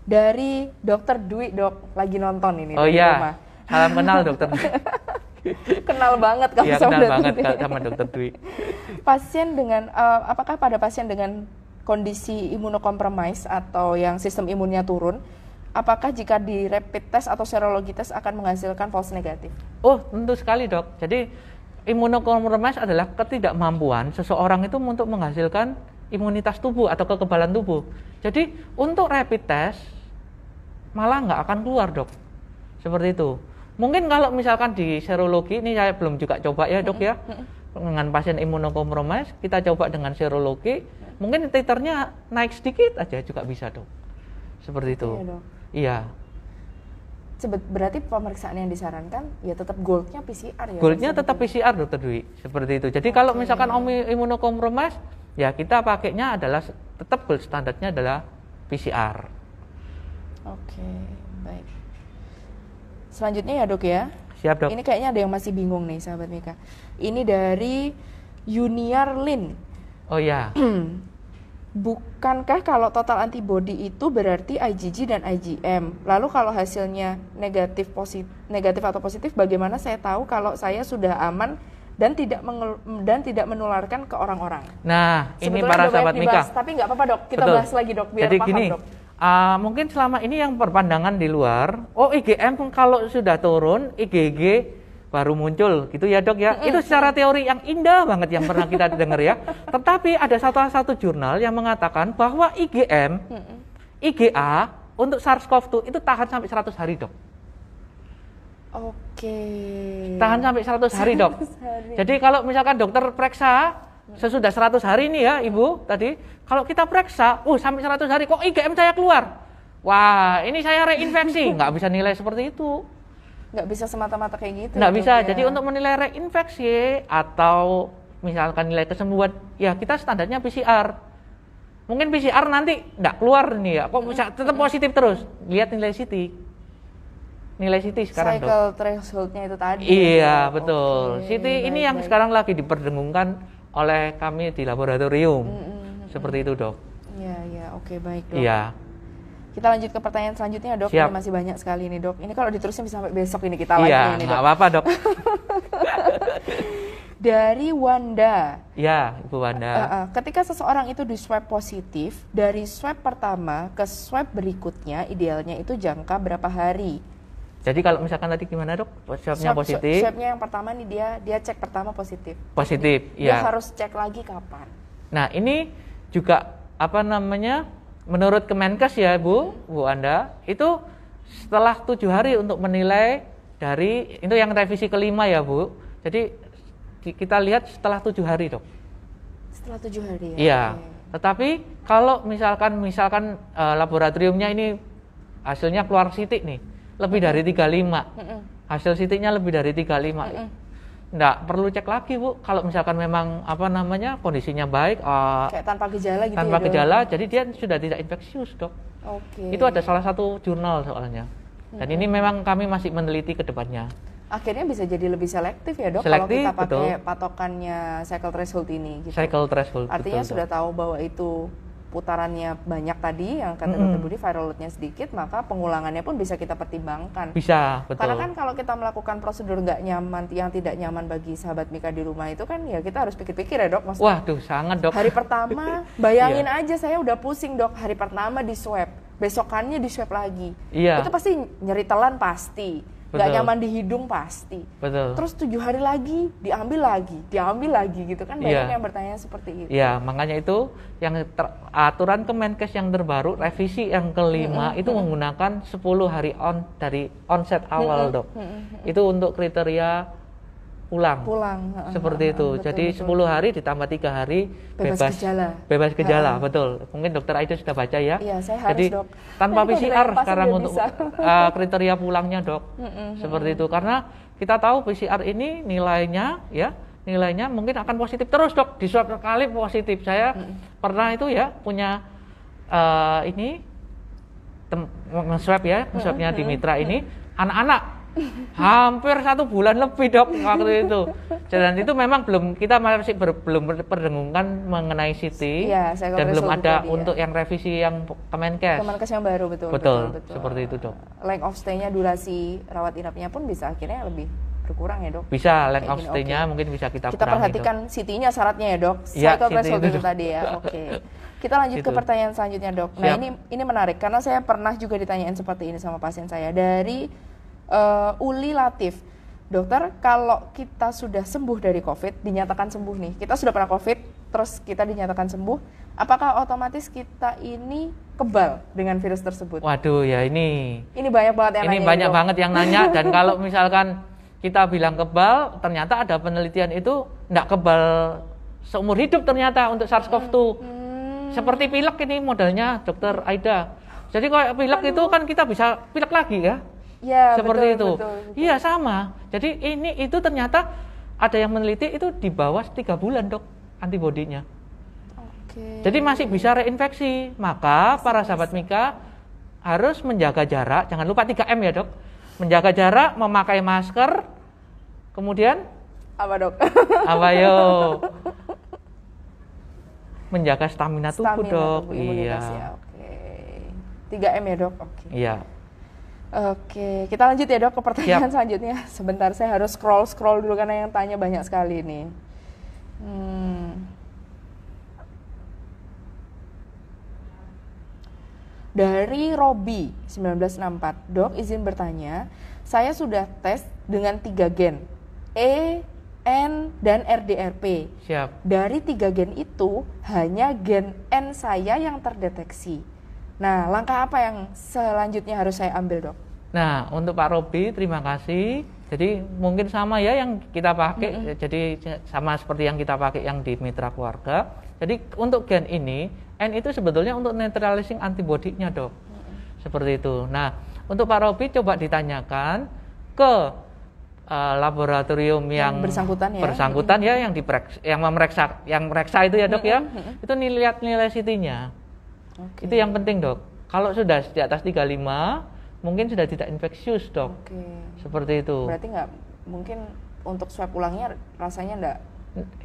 Dari dokter Dwi dok lagi nonton ini
Oh iya,
rumah.
salam kenal dokter.
kenal banget kamu
Iya
sama
kenal banget
Dwi.
Sama dokter Dwi.
Pasien dengan eh, apakah pada pasien dengan kondisi imunokompromis atau yang sistem imunnya turun, apakah jika di rapid test atau serologi test akan menghasilkan false negatif?
Oh tentu sekali dok. Jadi imunokompromis adalah ketidakmampuan seseorang itu untuk menghasilkan imunitas tubuh atau kekebalan tubuh. Jadi untuk rapid test malah nggak akan keluar dok. Seperti itu. Mungkin kalau misalkan di serologi ini saya belum juga coba ya dok ya dengan pasien imunokompromis kita coba dengan serologi mungkin titernya naik sedikit aja juga bisa dok. Seperti itu.
Iya, Dok.
Iya.
Sebet- berarti pemeriksaan yang disarankan ya tetap goldnya PCR ya.
Goldnya tetap
sebetulnya?
PCR dokter Dwi, seperti itu. Jadi kalau misalkan om imunokompromis, ya kita pakainya adalah tetap gold standarnya adalah PCR.
Oke, baik. Selanjutnya ya dok ya.
Siap dok.
Ini kayaknya ada yang masih bingung nih sahabat Mika. Ini dari Junior Lin.
Oh ya,
Bukankah kalau total antibody itu berarti IgG dan IgM? Lalu kalau hasilnya negatif positif, negatif atau positif, bagaimana saya tahu kalau saya sudah aman dan tidak mengel- dan tidak menularkan ke orang-orang?
nah ini
Sebetulnya
para
udah banyak
sahabat Mika.
Tapi nggak apa-apa dok, kita
Betul.
bahas lagi dok, biar
Jadi
paham
gini,
dok.
ah, mungkin selama ini yang perpandangan di luar, oh IgM kalau sudah turun, IgG baru muncul gitu ya dok ya. Itu secara teori yang indah banget yang pernah kita dengar ya. Tetapi ada satu satu jurnal yang mengatakan bahwa IgM, IgA untuk SARS-CoV-2 itu tahan sampai 100 hari dok.
Oke.
Tahan sampai 100 hari dok.
100 hari.
Jadi kalau misalkan dokter periksa sesudah 100 hari ini ya ibu tadi, kalau kita periksa, uh sampai 100 hari kok IgM saya keluar. Wah ini saya reinfeksi, nggak bisa nilai seperti itu.
Nggak bisa semata-mata kayak gitu.
Nggak
ya,
bisa.
Dok, ya?
Jadi untuk menilai reinfeksi atau misalkan nilai kesembuhan, ya kita standarnya PCR. Mungkin PCR nanti nggak keluar nih ya, kok bisa tetap positif terus. Lihat nilai CT. Nilai CT sekarang dok.
cycle thresholdnya itu tadi.
Iya
Dok.
betul.
Oke,
CT ini
baik,
yang
baik.
sekarang lagi diperdengungkan oleh kami di laboratorium.
Mm, mm, mm,
Seperti itu dok.
Iya, iya, oke baik dok.
Iya.
Kita lanjut ke pertanyaan selanjutnya dok.
Siap.
Ini masih banyak sekali nih dok. Ini kalau diterusin bisa sampai besok ini kita
Iya,
lagi ini
nggak
dok.
apa-apa dok.
Dari Wanda,
Iya, Ibu Wanda.
Uh, uh, ketika seseorang itu di swab positif, dari swab pertama ke swab berikutnya idealnya itu jangka berapa hari?
Jadi kalau misalkan tadi gimana dok? Swabnya
Swab-
positif,
Swabnya yang pertama nih dia dia cek pertama positif.
positif.
Dia
Iya.
harus cek lagi kapan?
Nah ini juga apa namanya? Menurut Kemenkes ya Bu, Bu Anda, itu setelah tujuh hari untuk menilai dari itu yang revisi kelima ya Bu. Jadi ki- kita lihat setelah tujuh hari dok.
Setelah tujuh hari ya.
Iya. Tetapi kalau misalkan misalkan eh, laboratoriumnya ini hasilnya keluar sitik nih, lebih dari 35.
Mm-mm.
Hasil sitiknya lebih dari 35.
Mm-mm.
Nggak perlu cek lagi, Bu. Kalau misalkan memang apa namanya kondisinya baik eh,
Kayak tanpa gejala gitu
tanpa
ya, Dok?
gejala, jadi dia sudah tidak infeksius, Dok.
Oke.
Itu ada salah satu jurnal soalnya. Dan ini memang kami masih meneliti ke depannya.
Akhirnya bisa jadi lebih selektif ya dok
Selektif,
kalau kita pakai
betul.
patokannya cycle threshold ini. Gitu.
Cycle threshold.
Artinya
betul,
sudah
Dok.
tahu bahwa itu putarannya banyak tadi yang kata
Mm-mm.
dokter Budi viral loadnya sedikit maka pengulangannya pun bisa kita pertimbangkan.
bisa, betul.
Karena kan kalau kita melakukan prosedur nggak nyaman, yang tidak nyaman bagi sahabat Mika di rumah itu kan ya kita harus pikir-pikir ya dok. Maksudnya
Waduh, sangat, Dok.
hari pertama bayangin
Iya.
aja saya udah pusing dok hari pertama di swab, besokannya di swab lagi.
Iya.
Itu pasti nyeri telan pasti, nggak nyaman di hidung pasti.
Betul.
Terus tujuh hari lagi diambil lagi, diambil lagi gitu kan banyak
Iya.
yang bertanya seperti itu.
Ya, makanya itu yang ter- aturan Kemenkes yang terbaru revisi yang kelima itu menggunakan 10 hari on dari onset awal, Dok. Itu untuk kriteria pulang.
Pulang.
Seperti itu.
betul,
Jadi
betul.
10 hari ditambah tiga hari
Bebas
bebas
gejala.
Bebas gejala,
Heeh.
betul. Mungkin Dokter Aida sudah baca ya.
Iya, saya harus,
Jadi
Dok.
tanpa PCR sekarang untuk
bisa.
uh, kriteria pulangnya, Dok. Seperti itu. Karena kita tahu PCR ini nilainya ya nilainya mungkin akan positif terus dok di swab sekali positif saya pernah itu ya punya eh, ini nge-swab ya nge-swabnya di mitra ini anak-anak hampir satu bulan lebih dok waktu itu dan itu memang belum kita masih ber- belum berdengungkan mengenai CT
Iya, saya
dan belum ada
tadi ya.
untuk yang revisi yang Kemenkes
Kemenkes yang baru betul,
Betul, seperti itu, Dok.
Length of stay-nya durasi rawat inapnya pun bisa akhirnya lebih berkurang ya dok.
bisa length
Kayak
of stay-nya
oke.
mungkin bisa kita,
Kita perhatikan CT-nya syaratnya ya dok.
Iya,
Cycle threshold
itu,
itu tadi ya. Oke. Kita lanjut ke
Gitu.
pertanyaan selanjutnya dok. Nah
Siap.
ini ini menarik karena saya pernah juga ditanyain seperti ini sama pasien saya dari eh, Uli Latif. Dokter, kalau kita sudah sembuh dari COVID, dinyatakan sembuh nih, kita sudah pernah COVID, terus kita dinyatakan sembuh, apakah otomatis kita ini kebal dengan virus tersebut?
Waduh ya ini
Ini banyak banget yang
ini
nanya
banyak
dok.
banget yang nanya dan kalau misalkan kita bilang kebal ternyata ada penelitian itu tidak kebal seumur hidup ternyata untuk SARS-CoV-2
Hmm,
seperti pilek ini modelnya dokter Aida jadi kalau pilek itu kan kita bisa pilek lagi ya
ya,
seperti
betul,
itu
betul, betul.
iya sama jadi ini itu ternyata ada yang meneliti itu di bawah tiga bulan dok antibodinya
Oke.
jadi masih bisa reinfeksi. Maka para sahabat Mika harus menjaga jarak. Jangan lupa 3M ya dok. Menjaga jarak, memakai masker. Kemudian
apa dok?
apa yo? Menjaga stamina tubuh
Stamina
dok.
tubuh,
iya.
ya. Oke. 3M ya dok. Oke.
Iya.
Oke, kita lanjut ya dok ke pertanyaan selanjutnya. Sebentar, saya harus scroll scroll dulu karena yang tanya banyak sekali nih. Hmm. Dari Robi 1964, dok izin bertanya, saya sudah tes dengan tiga gen E, N, dan RDRP.
Siap.
Dari tiga gen itu, hanya gen N saya yang terdeteksi. Nah, langkah apa yang selanjutnya harus saya ambil, dok?
Nah, untuk Pak Robi, terima kasih. Jadi mungkin sama ya yang kita pakai, mm -hmm. jadi sama seperti yang kita pakai yang di mitra keluarga. Jadi untuk gen ini, N itu sebetulnya untuk neutralizing antibodinya dok, mm -hmm. seperti itu. Nah, untuk Pak Robi coba ditanyakan ke uh, laboratorium yang,
yang bersangkutan ya,
bersangkutan mm -hmm. ya yang diperiksa, yang memeriksa, yang memeriksa itu ya dok mm -hmm. ya, itu lihat nilai CT-nya. Okay. Itu yang penting dok. Kalau sudah di atas 35 mungkin sudah tidak infeksius dok. Oke. Seperti itu.
Berarti nggak mungkin untuk swab ulangnya rasanya enggak?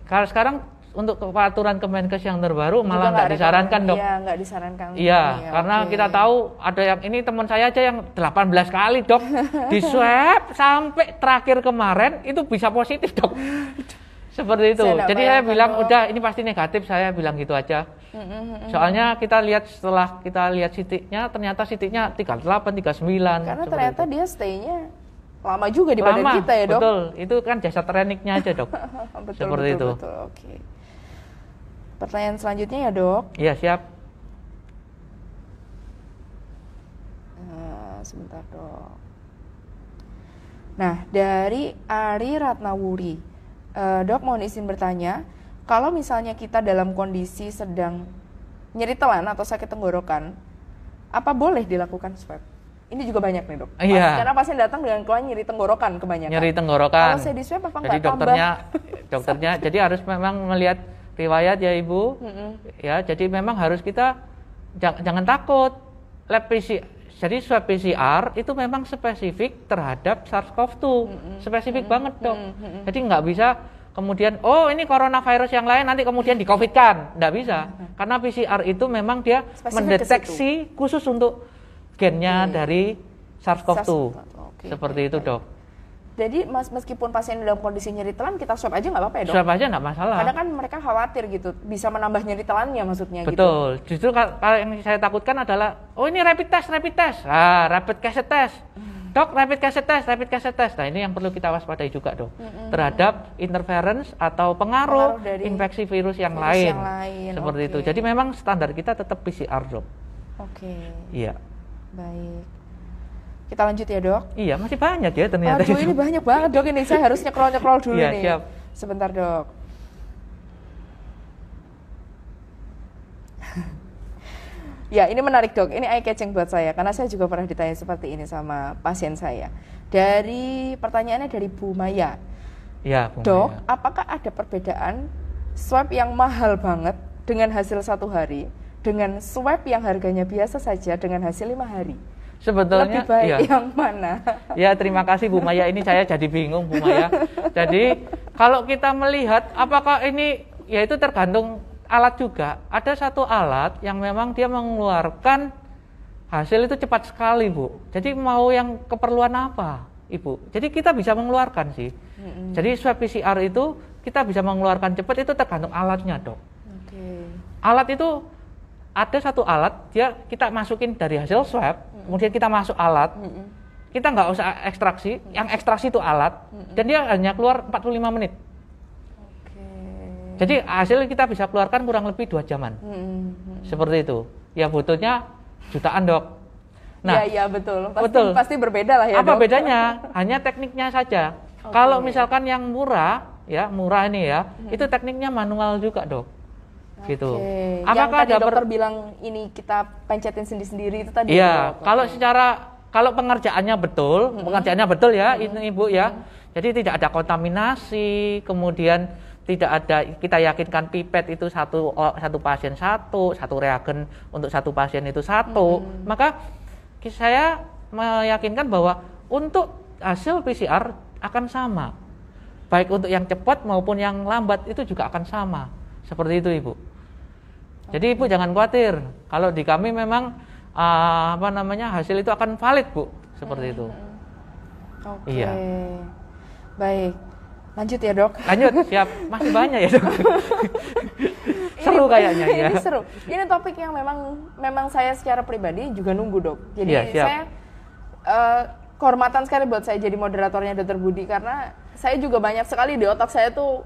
Kalau sekarang untuk peraturan Kemenkes yang terbaru malah nggak disarankan dok.
Iya nggak disarankan.
Iya ya, karena okay. kita tahu ada yang ini teman saya aja yang 18 kali dok di swab sampai terakhir kemarin itu bisa positif dok. Seperti itu. Saya Jadi saya bilang dok. udah ini pasti negatif saya bilang gitu aja. Soalnya kita lihat setelah kita lihat sitiknya ternyata sitiknya 38, 39.
Karena ternyata itu. dia stay-nya lama juga di lama, badan kita ya dok.
Betul, itu kan jasa treniknya aja dok.
betul, Seperti betul, itu. Betul, oke. Pertanyaan selanjutnya ya dok.
Iya siap.
Nah, sebentar dok. Nah dari Ari Ratnawuri, uh, dok mohon izin bertanya, kalau misalnya kita dalam kondisi sedang nyeri telan atau sakit tenggorokan, apa boleh dilakukan swab? Ini juga banyak nih dok.
Iya.
Karena pasien datang dengan keluhan nyeri tenggorokan kebanyakan.
Nyeri tenggorokan.
Kalau saya di swab apa
Jadi dokternya, dokternya, jadi harus memang melihat riwayat ya ibu. Mm -hmm. Ya, jadi memang harus kita jangan, jangan takut. Lab PCR, jadi swab PCR itu memang spesifik terhadap SARS-CoV-2, mm -hmm. spesifik mm -hmm. banget dok. Mm -hmm. Jadi nggak bisa kemudian oh ini coronavirus yang lain nanti kemudian di covid kan tidak bisa hmm. karena PCR itu memang dia Spesifik mendeteksi khusus untuk gennya okay. dari SARS-CoV-2 okay. seperti itu dok
jadi mas, meskipun pasien dalam kondisi nyeri telan kita swab aja nggak apa-apa ya dok?
Swab aja nggak masalah.
Karena kan mereka khawatir gitu, bisa menambah nyeri telannya maksudnya.
Gitu. Betul. Gitu. Justru kalau yang saya takutkan adalah, oh ini rapid test, rapid test, ah rapid cassette test. Hmm dok rapid cassette test, rapid cassette test. Nah ini yang perlu kita waspadai juga dok, mm-hmm. terhadap interference atau pengaruh, pengaruh infeksi virus yang virus lain, yang lain. seperti okay. itu. Jadi memang standar kita tetap PCR dok.
Oke. Okay.
Iya.
Baik. Kita lanjut ya dok.
Iya masih banyak ya ternyata.
Aduh ini banyak banget dok ini saya harus nyekrol nyekrol dulu
iya,
nih.
Siap.
Sebentar dok. Ya, ini menarik dok. Ini eye catching buat saya karena saya juga pernah ditanya seperti ini sama pasien saya. Dari pertanyaannya dari Bu Maya.
Ya, Bu
Dok, Maya. apakah ada perbedaan swab yang mahal banget dengan hasil satu hari dengan swab yang harganya biasa saja dengan hasil lima hari?
Sebetulnya
lebih baik ya. yang mana?
Ya, terima kasih Bu Maya. Ini saya jadi bingung Bu Maya. Jadi, kalau kita melihat apakah ini ya itu tergantung alat juga. Ada satu alat yang memang dia mengeluarkan hasil itu cepat sekali, Bu. Jadi mau yang keperluan apa, Ibu? Jadi kita bisa mengeluarkan sih. Mm-hmm. Jadi swab PCR itu kita bisa mengeluarkan cepat itu tergantung alatnya, Dok. Okay. Alat itu ada satu alat dia kita masukin dari hasil swab, mm-hmm. kemudian kita masuk alat. Mm-hmm. Kita nggak usah ekstraksi, mm-hmm. yang ekstraksi itu alat mm-hmm. dan dia hanya keluar 45 menit. Jadi hasil kita bisa keluarkan kurang lebih dua jaman. Hmm, hmm, hmm. Seperti itu. Ya butuhnya jutaan dok.
Nah, ya, ya betul. Pasti, betul. Pasti berbeda lah ya.
Apa dok? bedanya? Hanya tekniknya saja. Okay. Kalau misalkan yang murah, ya murah ini ya, hmm. itu tekniknya manual juga dok. Okay. Gitu.
Apakah yang tadi ada dokter bilang ini kita pencetin sendiri-sendiri itu tadi?
Iya. Kalau okay. secara kalau pengerjaannya betul, hmm. pengerjaannya betul ya, hmm. ini ibu ya. Hmm. Jadi tidak ada kontaminasi, kemudian tidak ada kita yakinkan pipet itu satu satu pasien satu satu reagen untuk satu pasien itu satu hmm. maka saya meyakinkan bahwa untuk hasil PCR akan sama baik untuk yang cepat maupun yang lambat itu juga akan sama seperti itu ibu jadi ibu jangan khawatir kalau di kami memang uh, apa namanya hasil itu akan valid bu seperti itu
hmm. oke okay. iya baik Lanjut ya dok.
Lanjut, siap. Masih banyak ya dok. seru
ini,
kayaknya ya.
Ini seru. Ini topik yang memang memang saya secara pribadi juga nunggu dok. Jadi ya, siap. saya uh, kehormatan sekali buat saya jadi moderatornya Dokter Budi karena saya juga banyak sekali di otak saya tuh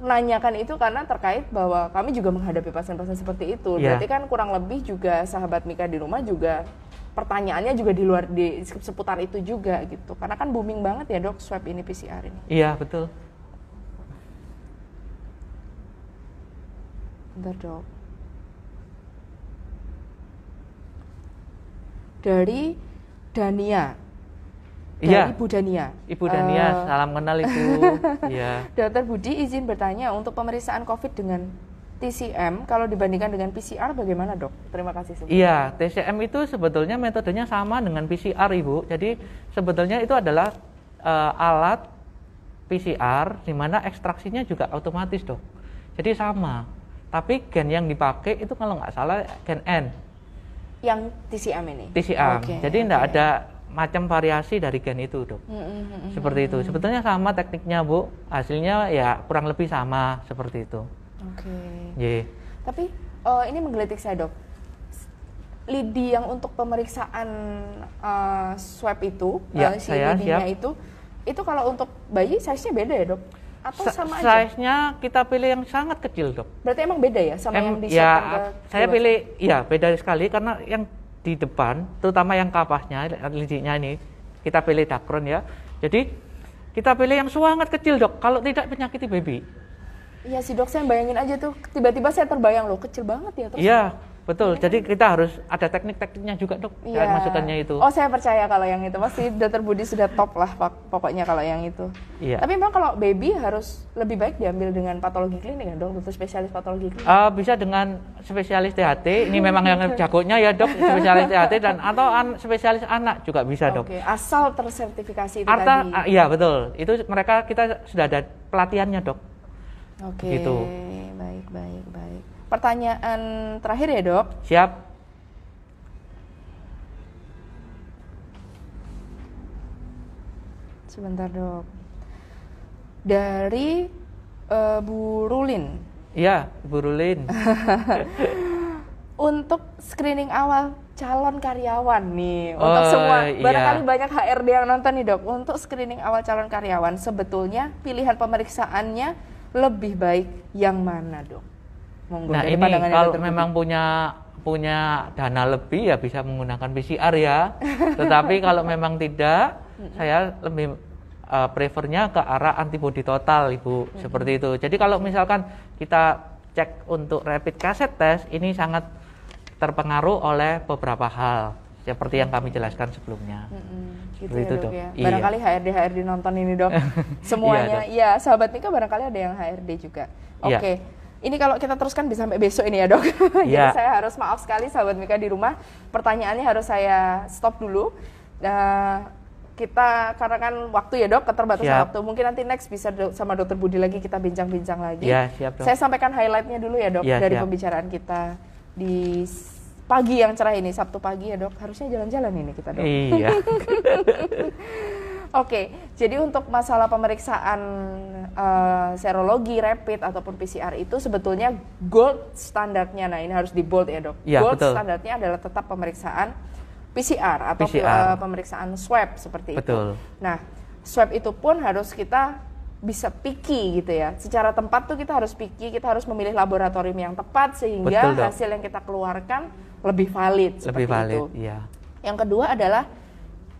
menanyakan itu karena terkait bahwa kami juga menghadapi pasien-pasien seperti itu.
Iya.
Berarti kan kurang lebih juga sahabat Mika di rumah juga pertanyaannya juga di luar di seputar itu juga gitu. Karena kan booming banget ya dok swab ini PCR ini.
Iya, betul.
Bentar dok. Dari Dania. Dari
Iya.
Ibu Dania.
Ibu Dania,
Eh,
salam kenal Ibu. Iya.
Dokter Budi izin bertanya untuk pemeriksaan COVID dengan TCM kalau dibandingkan dengan PCR bagaimana dok? Terima kasih sebelumnya.
Iya, TCM itu sebetulnya metodenya sama dengan PCR, Ibu. Jadi sebetulnya itu adalah eh, alat PCR di mana ekstraksinya juga otomatis, Dok. Jadi sama. Tapi gen yang dipakai itu kalau nggak salah gen N,
Yang TCM ini?
TCM.
Oke,
Jadi tidak
oke.
ada macam variasi dari gen itu, Dok.
Mm, mm, mm, mm.
Seperti itu. Sebetulnya sama tekniknya, Bu. Hasilnya ya kurang lebih sama seperti itu.
Oke.
Ye.
Tapi eh, ini menggelitik saya dok. Lidi yang untuk pemeriksaan eh, swab itu,
Ya,
eh, si
saya
lidinya
siap.
itu, itu kalau untuk bayi size-nya beda ya dok? Atau
Sa-
sama aja?
Size-nya kita pilih yang sangat kecil, Dok.
Berarti emang beda ya sama yang
Em,
disiapkan
ya,
ke
saya pilih ya beda sekali karena yang di depan, terutama yang kapasnya, lidinya ini, kita pilih dakron ya. Jadi kita pilih yang sangat kecil dok, kalau tidak penyakiti baby.
Iya sih dok, saya bayangin aja tuh, tiba-tiba saya terbayang loh, kecil banget ya
Iya, betul. Jadi kita harus ada teknik-tekniknya juga dok,
Iya.
cara masukannya itu.
Oh saya percaya kalau yang itu pasti Dokter Budi sudah top lah pok- pokoknya kalau yang itu.
Iya.
Tapi memang kalau baby harus lebih baik diambil dengan patologi klinik ya dok, dokter spesialis patologi klinik.
Eh, bisa dengan spesialis THT, ini memang yang jagonya ya dok, spesialis THT dan atau an- spesialis anak juga bisa dok.
Oke, asal tersertifikasi itu
Arta,
tadi.
ah, iya betul. Itu mereka kita sudah ada pelatihannya dok.
Oke,
gitu.
baik baik baik. Pertanyaan terakhir ya dok.
Siap?
Sebentar dok. Dari eh, Bu Rulin.
Iya, Ibu Rulin.
Untuk screening awal calon karyawan nih
Oh,
untuk semua
iya.
barangkali banyak HRD yang nonton nih dok untuk screening awal calon karyawan sebetulnya pilihan pemeriksaannya lebih baik yang mana dok? Monggo
Nah ini kalau memang punya punya dana lebih ya bisa menggunakan PCR ya. Tetapi kalau memang tidak, saya lebih uh, prefernya ke arah antibodi total ibu seperti itu. Jadi kalau misalkan kita cek untuk rapid cassette test ini sangat terpengaruh oleh beberapa hal seperti yang kami jelaskan sebelumnya.
Mm-mm, gitu ya
itu,
dok,
Dok.
ya.
Iya.
Barangkali HRD HRD nonton ini dok. Semuanya,
Dok.
iya sahabat Nika barangkali ada yang HRD juga.
Iya.
Ini kalau kita teruskan bisa sampai besok ini ya dok. Jadi
Iya.
saya harus maaf sekali sahabat Mika di rumah. Pertanyaannya harus saya stop dulu. Nah, kita karena kan waktu ya dok keterbatasan
Siap.
waktu. Mungkin nanti next bisa do- sama dokter Budi lagi kita bincang-bincang lagi.
Iya, siap, Dok.
Saya sampaikan highlightnya dulu ya dok
Iya,
dari
siap.
pembicaraan kita di pagi yang cerah ini Sabtu pagi ya dok. Harusnya jalan-jalan ini kita dok.
Iya.
Oke, jadi untuk masalah pemeriksaan eh, serologi, rapid ataupun PCR itu sebetulnya gold standarnya. Nah, ini harus di bold ya, Dok.
Iya,
gold
betul.
standarnya adalah tetap pemeriksaan PCR atau
PCR.
eh, pemeriksaan swab seperti
Betul.
itu. Nah, swab itu pun harus kita bisa picky gitu ya. Secara tempat tuh kita harus picky, kita harus memilih laboratorium yang tepat sehingga
Betul, Dok.
hasil yang kita keluarkan lebih valid
Lebih
seperti
valid,
itu.
iya.
Yang kedua adalah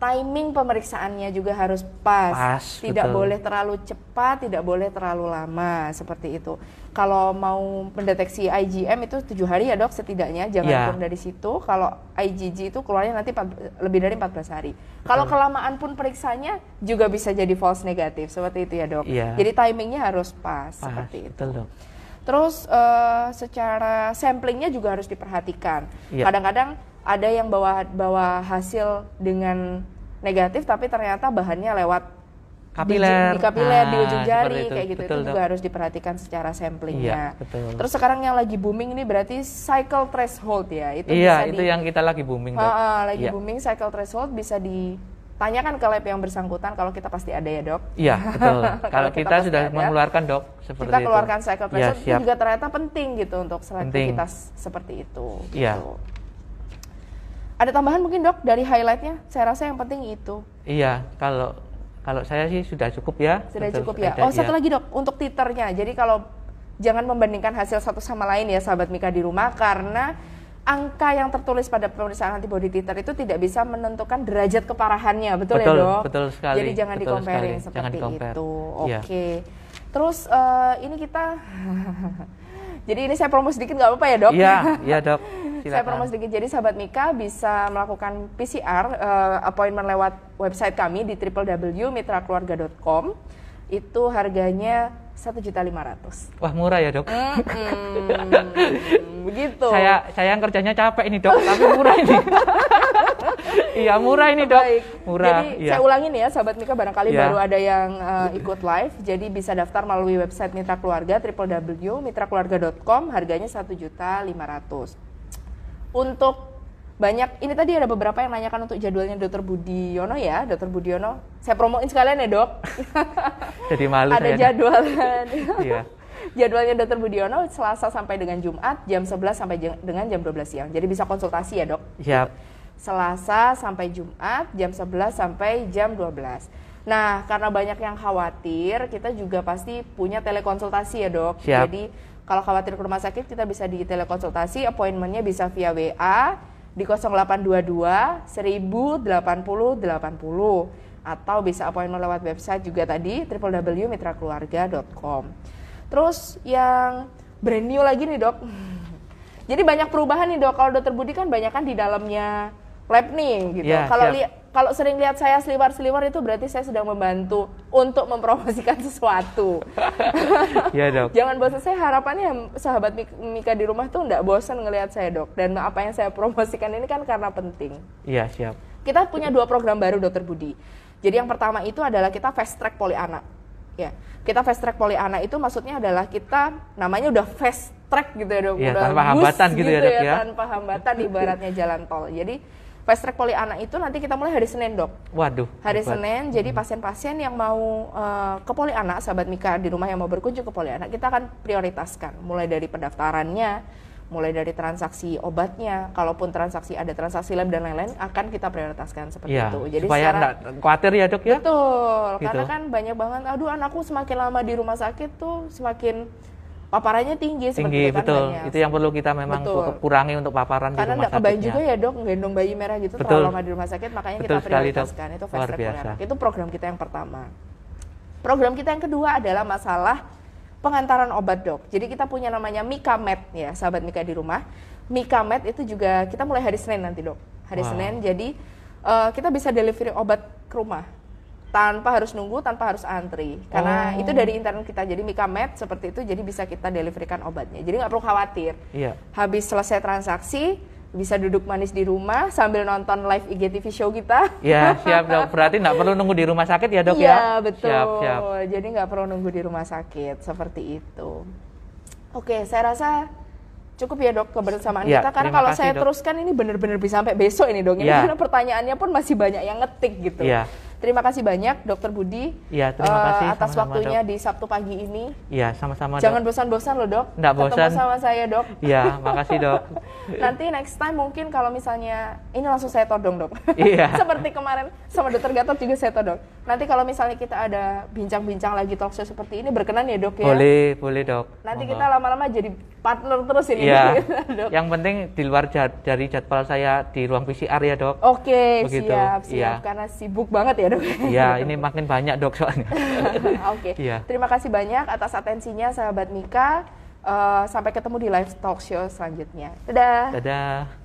timing pemeriksaannya juga harus pas.
Pas,
tidak
betul.
boleh terlalu cepat, tidak boleh terlalu lama seperti itu. Kalau mau mendeteksi IgM itu tujuh hari ya dok setidaknya, jangan kurang dari situ. Kalau IgG itu keluarnya nanti lebih dari 14 hari. Kalau kelamaan pun periksanya juga bisa jadi false negatif seperti itu ya dok.
Iya.
Jadi timingnya harus pas,
Pas,
seperti itu.
betul dok.
Terus eh, secara samplingnya juga harus diperhatikan.
Iya.
Kadang-kadang ada yang bawa bawa hasil dengan negatif tapi ternyata bahannya lewat di-
Kapiler.
di, kapiler di
Nah,
ujung jari
itu.
kayak gitu
Betul,
itu juga
Dok.
harus diperhatikan secara samplingnya.
Iya, betul.
Terus sekarang yang lagi booming ini berarti cycle threshold ya. Itu
Iya,
bisa
itu
di-
yang kita lagi booming dok.
Ah, ah, lagi
Iya.
booming cycle threshold bisa ditanyakan ke lab yang bersangkutan kalau kita pasti ada ya dok.
Iya, betul.
Kalau kita
kita, sudah
ada,
mengeluarkan dok seperti
kita
itu.
keluarkan cycle
Iya,
threshold itu
siap.
juga ternyata penting gitu untuk
Penting.
selektivitas seperti itu.
Iya.
gitu. Ada tambahan mungkin dok dari highlightnya? Saya rasa yang penting itu.
Iya, kalau Kalau saya sih sudah cukup ya.
Sudah cukup ya.
sepeda,
Oh, satu lagi dok, untuk titernya. Jadi kalau jangan membandingkan hasil satu sama lain ya, sahabat Mika di rumah, karena angka yang tertulis pada pemeriksaan antibody titer itu tidak bisa menentukan derajat keparahannya, betul,
Betul,
ya dok?
betul sekali,
Jadi jangan
betul
di-comparing
sekali.
seperti
Jangan
itu. Oke.
Iya.
Terus eh, ini kita, jadi ini saya promo sedikit nggak apa-apa ya dok?
Iya, iya dok.
Saya promo sedikit. Jadi sahabat Mika bisa melakukan PCR eh, appointment lewat website kami di www.mitrakeluarga.com. Itu harganya satu juta lima ratus.
Wah murah ya dok.
Begitu.
Saya saya yang kerjanya capek ini dok, tapi murah ini. iya murah ini dok.
Baik.
Murah.
Jadi
iya.
saya ulangin ya, sahabat Mika barangkali
Iya.
baru ada yang eh, ikut live. Jadi bisa daftar melalui website Mitra Keluarga www.mitrakeluarga.com. Harganya satu juta lima ratus. Untuk banyak ini tadi ada beberapa yang nanyakan untuk jadwalnya Dr. Budiono ya, Dr. Budiono. Saya promoin sekalian ya dok.
Jadi malu
ada jadwal.
Iya.
Jadwalnya Dr. Budiono Selasa sampai dengan Jumat jam 11 sampai dengan jam 12 siang. Jadi bisa konsultasi ya dok.
Siap.
Selasa sampai Jumat jam 11 sampai jam 12. Nah, karena banyak yang khawatir, kita juga pasti punya telekonsultasi ya dok.
Siap.
Jadi kalau khawatir ke rumah sakit, kita bisa di telekonsultasi, appointmentnya bisa via WA di 0822 1080 80 atau bisa appointment lewat website juga tadi www.mitrakeluarga.com. Terus yang brand new lagi nih dok, jadi banyak perubahan nih dok. Kalau dokter Budi kan banyak kan di dalamnya lab nih gitu.
Iya,
kalau
siap.
li- kalau sering lihat saya seliwar-seliwar itu berarti saya sedang membantu untuk mempromosikan sesuatu.
Iya dok.
Jangan bosan saya harapannya sahabat Mik- Mika di rumah tuh nggak bosan ngelihat saya dok. Dan apa yang saya promosikan ini kan karena penting.
Iya siap.
Kita punya dua program baru dokter Budi. Jadi yang pertama itu adalah kita fast track poli anak. Ya, kita fast track poli anak itu maksudnya adalah kita namanya udah fast track gitu ya dok.
Iya, tanpa hambatan gitu ya, Dok, ya.
Tanpa hambatan ibaratnya jalan tol. Jadi fast track poli anak itu nanti kita mulai hari Senin dok.
Waduh.
Hari
hebat.
Senin, jadi pasien-pasien yang mau eh, ke poli anak, sahabat Mika di rumah yang mau berkunjung ke poli anak, kita akan prioritaskan mulai dari pendaftarannya, mulai dari transaksi obatnya, kalaupun transaksi ada transaksi lab dan lain-lain akan kita prioritaskan seperti
Iya.
itu. Jadi
supaya
secara
khawatir ya dok ya.
betul,
Gitu.
karena kan banyak banget, aduh anakku semakin lama di rumah sakit tuh semakin paparannya tinggi, seperti
Tinggi
itu kan
betul.
banyak.
Itu yang perlu kita memang
Betul.
kurangi untuk paparan di
karena
rumah
nggak kebayang juga ya dok gendong bayi merah gitu
Betul.
terlalu lama di rumah sakit makanya
Betul
kita
sekali,
prioritaskan itu fast
Luar
track
biasa.
anak. itu program kita yang pertama program kita yang kedua adalah masalah pengantaran obat dok jadi kita punya namanya Mikamed ya sahabat Mika di rumah Mikamed itu juga kita mulai hari Senin nanti dok hari
Wow.
Senin jadi eh, kita bisa delivery obat ke rumah tanpa harus nunggu, tanpa harus antri. Karena
Oh.
itu dari internet kita. Jadi Mikamed seperti itu, jadi bisa kita deliverykan obatnya. Jadi nggak perlu khawatir
Iya.
habis selesai transaksi bisa duduk manis di rumah sambil nonton live IGTV show kita.
Iya siap dok. Berarti nggak perlu nunggu di rumah sakit ya dok
Iya
ya.
betul.
Siap siap.
Jadi nggak perlu nunggu di rumah sakit seperti itu. Oke, saya rasa cukup ya dok kebersamaan
Iya,
kita karena kalau
kasih,
saya
Dok.
teruskan ini benar-benar bisa sampai besok ini dok. Ini
Iya.
karena pertanyaannya pun masih banyak yang ngetik gitu.
Iya.
Terima kasih banyak Dokter Budi
Iya, terima kasih
atas
sama-sama,
waktunya
Dok.
di Sabtu pagi ini.
Iya sama-sama
Jangan bosan-bosan loh dok. Ketemu
bosan.
sama saya dok.
Iya makasih dok.
Nanti next time mungkin kalau misalnya ini langsung saya todong dok.
Iya.
Seperti kemarin sama dokter Gatot juga saya todong. Nanti kalau misalnya kita ada bincang-bincang lagi talk show seperti ini berkenan ya dok ya.
Boleh boleh dok.
Nanti
Monggo.
kita lama-lama jadi partner terus ini
Iya.
dok.
Yang penting di luar jad- dari jadwal saya di ruang PCR ya dok.
Oke
Begitu,
siap siap
iya.
karena sibuk banget ya dok.
Iya ini makin banyak dok soalnya.
Oke.
Iya.
Terima kasih banyak atas atensinya sahabat Mika. Eh, sampai ketemu di live talk show selanjutnya. Dadah.
Dadah.